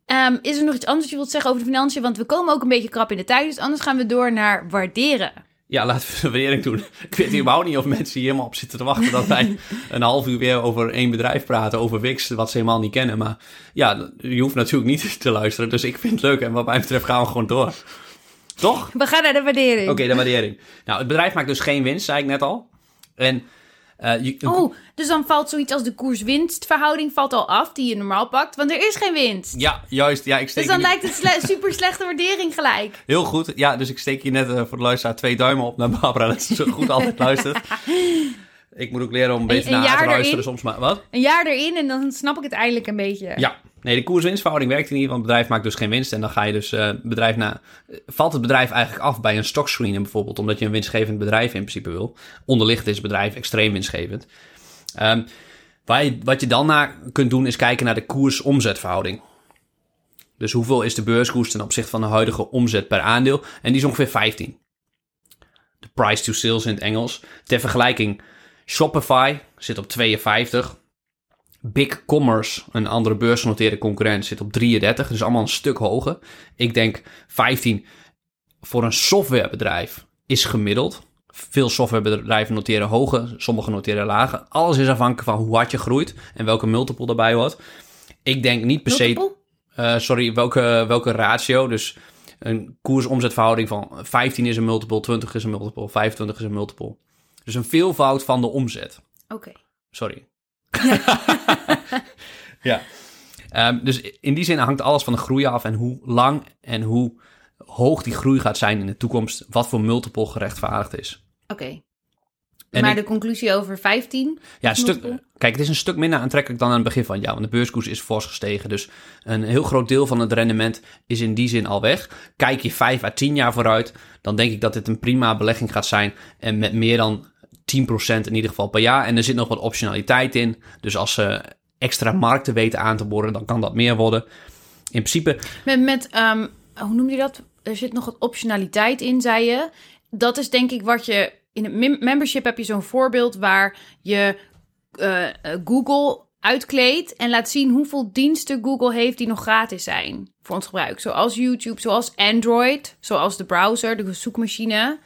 Ehm, is er nog iets anders dat je wilt zeggen over de financiën? Want we komen ook een beetje krap in de tijd, dus anders gaan we door naar waarderen. Ja, laten we de waardering doen. Ik weet überhaupt niet of mensen hier helemaal op zitten te wachten dat wij een half uur weer over één bedrijf praten, over Wix, wat ze helemaal niet kennen. Maar ja, je hoeft natuurlijk niet te luisteren, dus ik vind het leuk en wat mij betreft gaan we gewoon door. Toch? We gaan naar de waardering. Oké, de waardering. Nou, het bedrijf maakt dus geen winst, zei ik net al. En je, Oh, dus dan valt zoiets als de koers-winstverhouding valt al af, die je normaal pakt, want er is geen winst. ja, juist. Ja, ik steek Dus dan lijkt het sle- super slechte waardering gelijk. Heel goed. Ja, dus ik steek hier net eh, voor de luisteraar twee duimen op naar Barbara. Dat ze zo goed altijd luistert. Ik moet ook leren om een beetje een naar haar te luisteren erin? soms. Maar wat? Een jaar erin en dan snap ik het eindelijk een beetje. Ja. Nee, de koers-winstverhouding werkt niet, want het bedrijf maakt dus geen winst. En dan ga je dus eh, bedrijf na... Valt het bedrijf eigenlijk af bij een stockscreener bijvoorbeeld, omdat je een winstgevend bedrijf in principe wil. Onderliggend is het bedrijf extreem winstgevend. Ehm, waar je- wat je dan naar kunt doen, is kijken naar de koers-omzetverhouding. Dus hoeveel is de beurskoers ten opzichte van de huidige omzet per aandeel? En die is ongeveer 15. De price to sales in het Engels. Ter vergelijking, Shopify zit op 52. Big Commerce, een andere beursgenoteerde concurrent, zit op 33. Dus allemaal een stuk hoger. Ik denk 15 voor een softwarebedrijf is gemiddeld. Veel softwarebedrijven noteren hoger, sommige noteren lager. Alles is afhankelijk van hoe hard je groeit en welke multiple daarbij hoort. Ik denk niet per se... Eh, sorry, welke, welke ratio? Dus een koers-omzetverhouding van 15 is een multiple, 20 is een multiple, 25 is een multiple. Dus een veelvoud van de omzet. Oké. Sorry. ja. Ehm, dus in die zin hangt alles van de groei af en hoe lang en hoe hoog die groei gaat zijn in de toekomst, wat voor multiple gerechtvaardigd is. Oké. Maar ik- de conclusie over 15? Ja, stuk, kijk, het is een stuk minder aantrekkelijk dan aan het begin van het jaar. Want de beurskoers is fors gestegen. Dus een heel groot deel van het rendement is in die zin al weg. Kijk je 5 à 10 jaar vooruit, dan denk ik dat dit een prima belegging gaat zijn. En met meer dan 10% in ieder geval per jaar. En er zit nog wat optionaliteit in. Dus als ze extra markten weten aan te boren, dan kan dat meer worden. In principe, Met, met ehm, hoe noem je dat? Er zit nog wat optionaliteit in, zei je. Dat is denk ik wat je... In het mem- membership heb je zo'n voorbeeld waar je eh, eh, Google uitkleedt... en laat zien hoeveel diensten Google heeft die nog gratis zijn voor ons gebruik. Zoals YouTube, zoals Android, zoals de browser, de zoekmachine.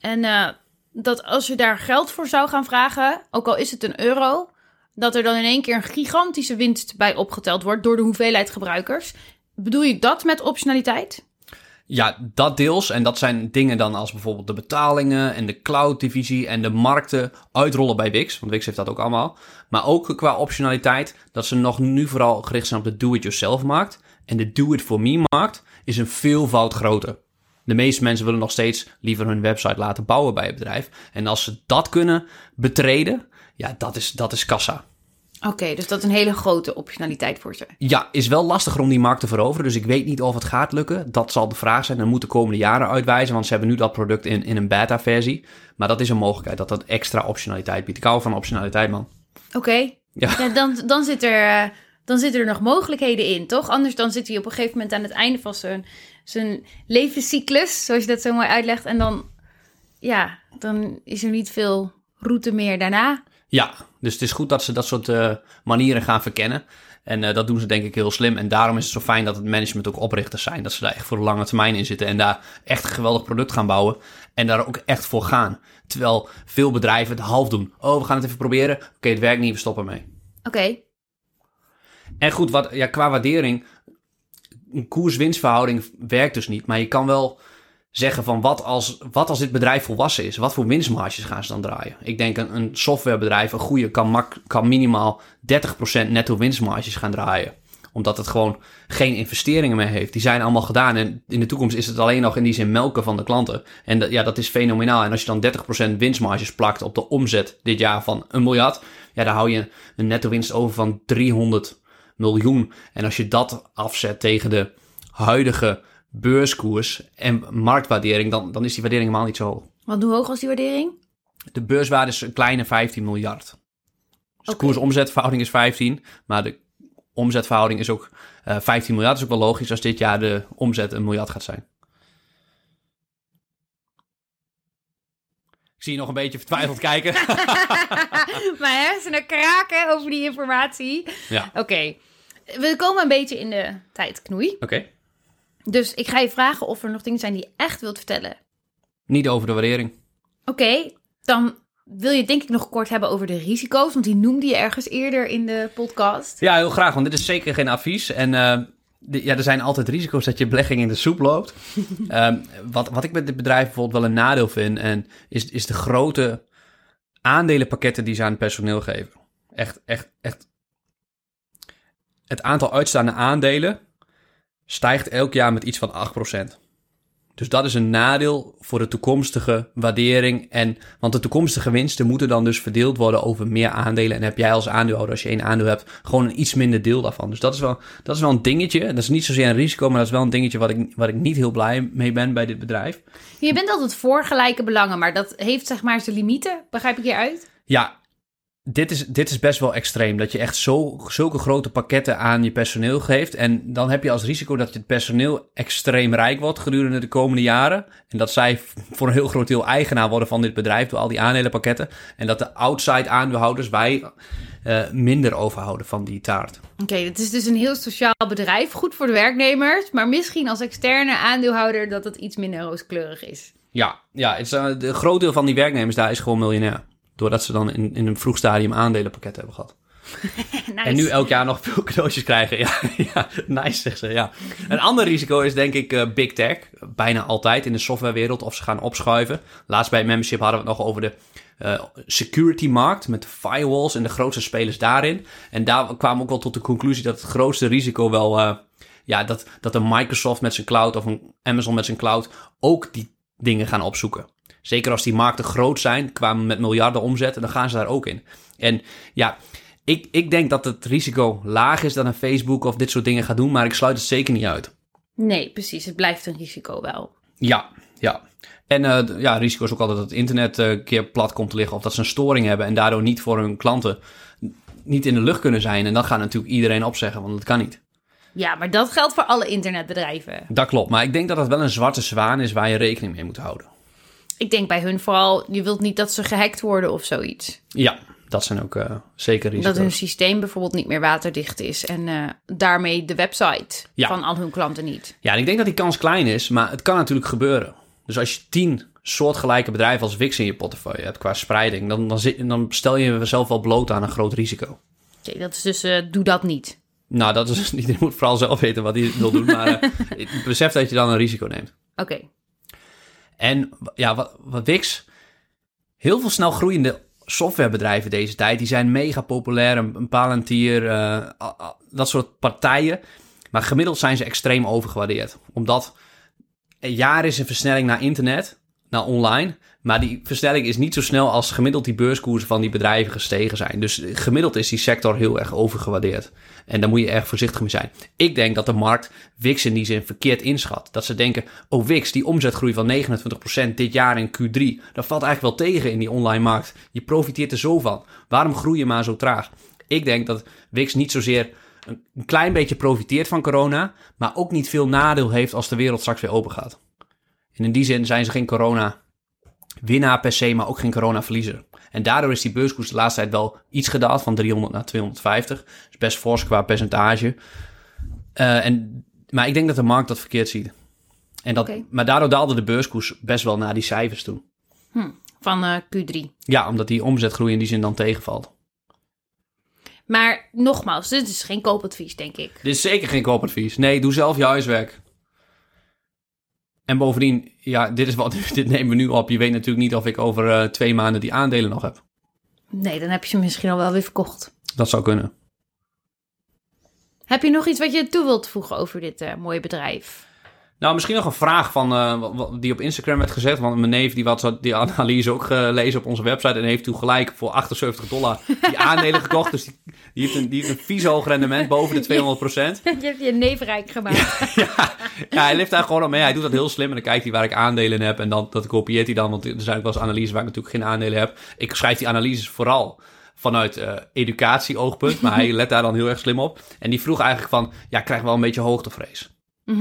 En eh, dat als je daar geld voor zou gaan vragen, ook al is het een euro... dat er dan in één keer een gigantische winst bij opgeteld wordt... door de hoeveelheid gebruikers... Bedoel je dat met optionaliteit? Ja, dat deels. En dat zijn dingen dan als bijvoorbeeld de betalingen en de cloud-divisie en de markten uitrollen bij Wix. Want Wix heeft dat ook allemaal. Maar ook qua optionaliteit dat ze nog nu vooral gericht zijn op de do-it-yourself-markt. En de do-it-for-me-markt is een veelvoud groter. De meeste mensen willen nog steeds liever hun website laten bouwen bij het bedrijf. En als ze dat kunnen betreden, ja, dat is, dat is kassa. Oké, dus dat is een hele grote optionaliteit voor ze. Ja, is wel lastiger om die markt te veroveren. Dus ik weet niet of het gaat lukken. Dat zal de vraag zijn. Dat moet de komende jaren uitwijzen. Want ze hebben nu dat product in, in een beta-versie. Maar dat is een mogelijkheid dat dat extra optionaliteit biedt. Ik hou van optionaliteit, man. Oké, Ja. ja, dan, dan, zit er, eh, dan zitten er nog mogelijkheden in, toch? Anders dan zit hij op een gegeven moment aan het einde van zijn, zijn levenscyclus, zoals je dat zo mooi uitlegt. En dan, ja, dan is er niet veel route meer daarna. Ja, dus het is goed dat ze dat soort eh, manieren gaan verkennen. En eh, dat doen ze denk ik heel slim. En daarom is het zo fijn dat het management ook oprichters zijn. Dat ze daar echt voor de lange termijn in zitten. En daar echt een geweldig product gaan bouwen. En daar ook echt voor gaan. Terwijl veel bedrijven het half doen. Oh, we gaan het even proberen. Oké, het werkt niet, we stoppen mee. Oké, En goed, wat, ja, qua waardering, een koers-winstverhouding werkt dus niet. Maar je kan wel zeggen van wat als, wat als dit bedrijf volwassen is? Wat voor winstmarges gaan ze dan draaien? Ik denk een, een softwarebedrijf, een goede, kan, kan minimaal 30% netto winstmarges gaan draaien. Omdat het gewoon geen investeringen meer heeft. Die zijn allemaal gedaan. En in de toekomst is het alleen nog in die zin melken van de klanten. En dat, ja, dat is fenomenaal. En als je dan 30% winstmarges plakt op de omzet dit jaar van een miljard. Ja, dan hou je een netto winst over van 300 miljoen. En als je dat afzet tegen de huidige beurskoers en marktwaardering, dan, dan is die waardering helemaal niet zo hoog. wat hoe hoog was die waardering? De beurswaarde is een kleine 15 miljard. Dus de koers-omzetverhouding is 15, maar de omzetverhouding is ook eh 15 miljard. Dat is ook wel logisch als dit jaar de omzet een miljard gaat zijn. Ik zie je nog een beetje vertwijfeld kijken. Mijn hersenen kraken over die informatie. ja, Oké, we komen een beetje in de tijd, knoei. oké. Dus ik ga je vragen of er nog dingen zijn die je echt wilt vertellen. Niet over de waardering. Oké, dan wil je denk ik nog kort hebben over de risico's, want die noemde je ergens eerder in de podcast. Ja, heel graag, want dit is zeker geen advies. En eh, de- ja, er zijn altijd risico's dat je belegging in de soep loopt. Ehm, wat, wat ik met dit bedrijf bijvoorbeeld wel een nadeel vind, en is, is de grote aandelenpakketten die ze aan het personeel geven. Echt, echt, echt. Het aantal uitstaande aandelen stijgt elk jaar met iets van 8%. Dus dat is een nadeel voor de toekomstige waardering. En, want de toekomstige winsten moeten dan dus verdeeld worden over meer aandelen. En heb jij als aandeelhouder, als je één aandeel hebt, gewoon een iets minder deel daarvan. Dus dat is wel, dat is wel een dingetje. Dat is niet zozeer een risico, maar dat is wel een dingetje wat ik, wat ik niet heel blij mee ben bij dit bedrijf. Je bent altijd voor gelijke belangen, maar dat heeft zeg maar zijn limieten. Begrijp ik hieruit? Ja, dit is, dit is best wel extreem. Dat je echt zo, zulke grote pakketten aan je personeel geeft. En dan heb je als risico dat het personeel extreem rijk wordt gedurende de komende jaren. En dat zij voor een heel groot deel eigenaar worden van dit bedrijf door al die aandelenpakketten. En dat de outside aandeelhouders wij eh, minder overhouden van die taart. Oké, het is dus een heel sociaal bedrijf, goed voor de werknemers, maar misschien als externe aandeelhouder dat het iets minder rooskleurig is. Ja, ja het is, eh, de groot deel van die werknemers daar is gewoon miljonair. Doordat ze dan in, in een vroeg stadium aandelenpakketten hebben gehad. Nice. En nu elk jaar nog veel cadeautjes krijgen. Ja, ja nice zegt ze, ja. Een ander risico is denk ik eh, big tech. Bijna altijd in de softwarewereld of ze gaan opschuiven. Laatst bij membership hadden we het nog over de eh, security markt met de firewalls en de grootste spelers daarin. En daar kwamen we ook wel tot de conclusie dat het grootste risico wel... eh, ja, dat, dat een Microsoft met zijn cloud of een Amazon met zijn cloud ook die dingen gaan opzoeken. Zeker als die markten groot zijn, kwamen met miljarden omzet, dan gaan ze daar ook in. En ja, ik, ik denk dat het risico laag is dat een Facebook of dit soort dingen gaat doen, maar ik sluit het zeker niet uit. Nee, precies. Het blijft een risico wel. Ja, ja. En eh, ja, risico is ook altijd dat het internet eh, een keer plat komt te liggen of dat ze een storing hebben en daardoor niet voor hun klanten niet in de lucht kunnen zijn. En dan gaat natuurlijk iedereen opzeggen, want dat kan niet. Ja, maar dat geldt voor alle internetbedrijven. Dat klopt, maar ik denk dat dat wel een zwarte zwaan is waar je rekening mee moet houden. Ik denk bij hun vooral, je wilt niet dat ze gehackt worden of zoiets. Ja, dat zijn ook eh, zeker risico's. Dat hun systeem bijvoorbeeld niet meer waterdicht is en eh, daarmee de website Ja. van al hun klanten niet. Ja, en ik denk dat die kans klein is, maar het kan natuurlijk gebeuren. Dus als je tien soortgelijke bedrijven als Wix in je portefeuille hebt qua spreiding, dan, dan, zit, dan stel je jezelf wel bloot aan een groot risico. Oké, dat is dus, eh, doe dat niet. Nou, dat is iedereen moet vooral zelf weten wat hij wil doen, maar besef dat je dan een risico neemt. Oké, En ja, wat, wat Wix, heel veel snel groeiende softwarebedrijven deze tijd, die zijn mega populair, een, een Palantir, eh, dat soort partijen. Maar gemiddeld zijn ze extreem overgewaardeerd. Omdat een jaar is een versnelling naar internet, naar online. Maar die versnelling is niet zo snel als gemiddeld die beurskoersen van die bedrijven gestegen zijn. Dus gemiddeld is die sector heel erg overgewaardeerd. En daar moet je erg voorzichtig mee zijn. Ik denk dat de markt Wix in die zin verkeerd inschat. Dat ze denken, oh Wix, die omzetgroei van 29% dit jaar in Q3, dat valt eigenlijk wel tegen in die online markt. Je profiteert er zo van. Waarom groei je maar zo traag? Ik denk dat Wix niet zozeer een klein beetje profiteert van corona, maar ook niet veel nadeel heeft als de wereld straks weer open gaat. En in die zin zijn ze geen corona winnaar per se, maar ook geen corona verliezer. En daardoor is die beurskoers de laatste tijd wel iets gedaald, van 300 naar 250. Dat is best fors qua percentage. Eh, en, maar ik denk dat de markt dat verkeerd ziet. En dat. Maar daardoor daalde de beurskoers best wel naar die cijfers toe. van eh, Q3. Ja, omdat die omzetgroei in die zin dan tegenvalt. Maar nogmaals, dit is geen koopadvies, denk ik. Dit is zeker geen koopadvies. Nee, doe zelf je huiswerk. En bovendien, ja, dit, is wat, dit nemen we nu op. Je weet natuurlijk niet of ik over eh, twee maanden die aandelen nog heb. Nee, dan heb je ze misschien al wel weer verkocht. Dat zou kunnen. Heb je nog iets wat je toe wilt voegen over dit eh, mooie bedrijf? Nou, misschien nog een vraag van, eh, die op Instagram werd gezet. Want mijn neef die had die analyse ook gelezen op onze website. En heeft toen gelijk voor 78 dollar die aandelen gekocht. Dus die, die, heeft een, die heeft een vies hoog rendement boven de 200% je hebt je neef rijk gemaakt. ja, ja, hij leeft daar gewoon op mee. Hij doet dat heel slim. En dan kijkt hij waar ik aandelen in heb. En dan, dat kopieert hij dan. Want er zijn ook wel eens analyses waar ik natuurlijk geen aandelen heb. Ik schrijf die analyses vooral vanuit eh educatie-oogpunt. Maar hij let daar dan heel erg slim op. En die vroeg eigenlijk van... Ja, ik krijg wel een beetje hoogtevrees.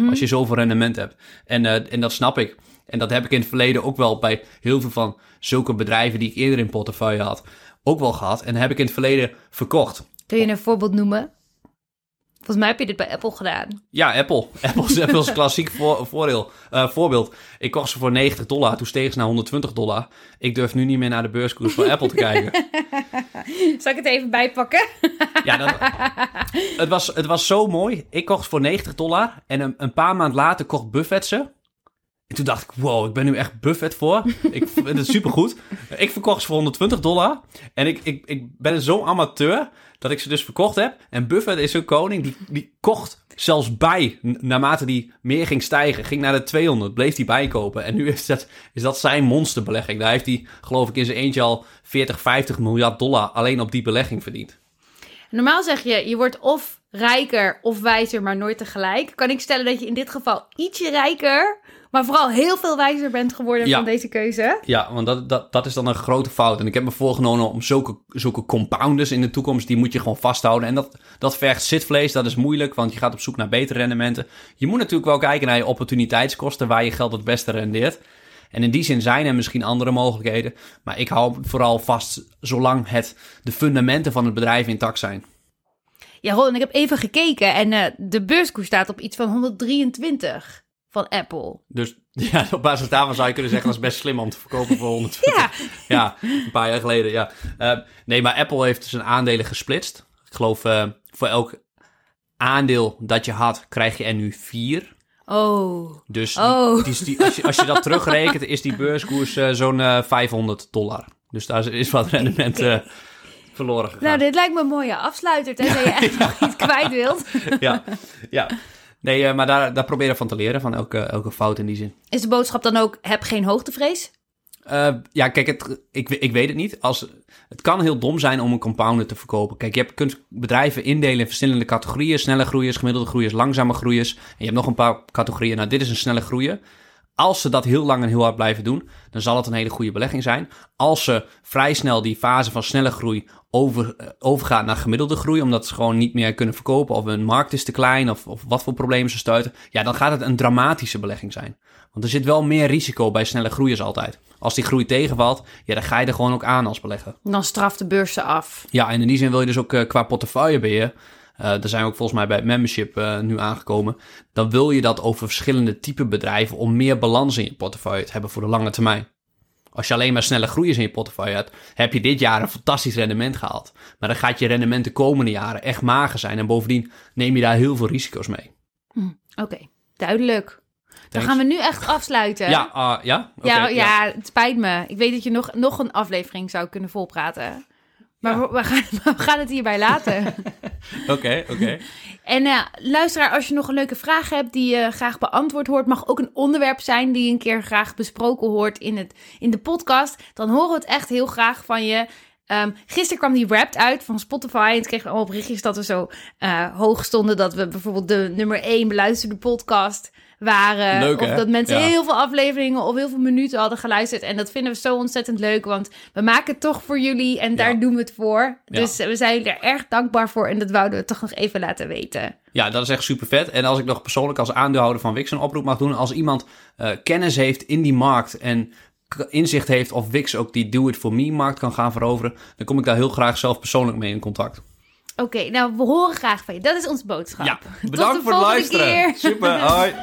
Als je zoveel rendement hebt. En, eh, en dat snap ik. En dat heb ik in het verleden ook wel bij heel veel van zulke bedrijven... die ik eerder in portefeuille had, ook wel gehad. En heb ik in het verleden verkocht. Kun je een voorbeeld noemen? Volgens mij heb je dit bij Apple gedaan. Ja, Apple. Apple is Apple's klassiek voor, voordeel, eh, voorbeeld. Ik kocht ze voor 90 dollar, toen steeg ze naar 120 dollar. Ik durf nu niet meer naar de beurskoers van Apple te kijken. Zal ik het even bijpakken? Ja, dat, het, was, het was zo mooi. Ik kocht ze voor 90 dollar en een, een paar maand later kocht Buffett ze. En toen dacht ik, wow, ik ben nu echt Buffett voor. Ik vind het supergoed. Ik verkocht ze voor 120 dollar. En ik, ik, ik ben zo'n amateur dat ik ze dus verkocht heb. En Buffett is zo'n koning, die, die kocht zelfs bij. Naarmate die meer ging stijgen, ging naar de 200, bleef hij bijkopen. En nu is dat, is dat zijn monsterbelegging. Daar heeft hij, geloof ik, in zijn eentje al 40, 50 miljard dollar alleen op die belegging verdiend. Normaal zeg je, je wordt of rijker of wijzer, maar nooit tegelijk. Kan ik stellen dat je in dit geval ietsje rijker, maar vooral heel veel wijzer bent geworden Ja. van deze keuze? Ja, want dat, dat, dat is dan een grote fout. En ik heb me voorgenomen om zulke, zulke compounders in de toekomst, die moet je gewoon vasthouden. En dat, dat vergt zitvlees, dat is moeilijk, want je gaat op zoek naar betere rendementen. Je moet natuurlijk wel kijken naar je opportuniteitskosten, waar je geld het beste rendeert. En in die zin zijn er misschien andere mogelijkheden. Maar ik hou vooral vast zolang het, de fundamenten van het bedrijf intact zijn. Ja, Ron, ik heb even gekeken en eh, de beurskoers staat op iets van 123 van Apple. Dus ja, op basis daarvan zou je kunnen zeggen, dat is best slim om te verkopen voor 120. Ja, Ja, een paar jaar geleden, ja. Eh, nee, maar Apple heeft zijn aandelen gesplitst. Ik geloof eh, voor elk aandeel dat je had, krijg je er nu vier. oh. Dus die- Oh. die, die- als, je, als je dat terugrekent, is die beurskoers eh, zo'n eh, 500 dollar. Dus daar is- wat rendement verloren gegaan. Nou, dit lijkt me een mooie afsluiter, tenzij je echt nog iets kwijt wilt. ja, ja. Nee, eh, maar daar, daar probeer ik van te leren, van elke, elke fout in die zin. Is de boodschap dan ook, heb geen hoogtevrees? Eh, ja, kijk, het, ik, ik weet het niet. Als, het kan heel dom zijn om een compounder te verkopen. Kijk, je hebt, kunt bedrijven indelen in verschillende categorieën. Snelle groeiers, gemiddelde groeiers, langzame groeiers. En je hebt nog een paar categorieën. Nou, dit is een snelle groeier. Als ze dat heel lang en heel hard blijven doen, dan zal het een hele goede belegging zijn. Als ze vrij snel die fase van snelle groei over, eh, overgaan naar gemiddelde groei, omdat ze gewoon niet meer kunnen verkopen of hun markt is te klein of, of wat voor problemen ze stuiten, ja, dan gaat het een dramatische belegging zijn. Want er zit wel meer risico bij snelle groeiers altijd. Als die groei tegenvalt, ja, dan ga je er gewoon ook aan als belegger. Dan straft de beurs ze af. Ja, en in die zin wil je dus ook eh, qua portefeuillebeheer, eh daar zijn we ook volgens mij bij het membership eh, nu aangekomen, dan wil je dat over verschillende type bedrijven om meer balans in je portefeuille te hebben voor de lange termijn. Als je alleen maar snelle groeiers in je portefeuille hebt, heb je dit jaar een fantastisch rendement gehaald. Maar dan gaat je rendement de komende jaren echt mager zijn. En bovendien neem je daar heel veel risico's mee. Oké, duidelijk. Dan gaan we nu echt afsluiten. Ja, ah, ja? Ja, ja, het spijt me. Ik weet dat je nog, nog een aflevering zou kunnen volpraten. Maar Ja. we, we gaan, we gaan het hierbij laten. Oké, oké. en eh, luisteraar, als je nog een leuke vraag hebt die je graag beantwoord hoort, mag ook een onderwerp zijn die je een keer graag besproken hoort in, het, in de podcast. Dan horen we het echt heel graag van je. Ehm gisteren kwam die Wrapped uit van Spotify. En toen kregen we allemaal berichtjes dat we zo eh, hoog stonden. Dat we bijvoorbeeld de nummer 1 beluisterde podcast waren. Leuk, of dat mensen Ja. heel veel afleveringen of heel veel minuten hadden geluisterd. En dat vinden we zo ontzettend leuk. Want we maken het toch voor jullie en daar Ja. doen we het voor. Dus we zijn er erg dankbaar voor. En dat wouden we toch nog even laten weten. Ja, dat is echt super vet. En als ik nog persoonlijk als aandeelhouder van Wix een oproep mag doen. Als iemand eh, kennis heeft in die markt en inzicht heeft of Wix ook die do-it-for-me-markt kan gaan veroveren, dan kom ik daar heel graag zelf persoonlijk mee in contact. Oké, nou we horen graag van je. Dat is onze boodschap. Ja, Tot bedankt de voor het luisteren. keer. Super, hoi.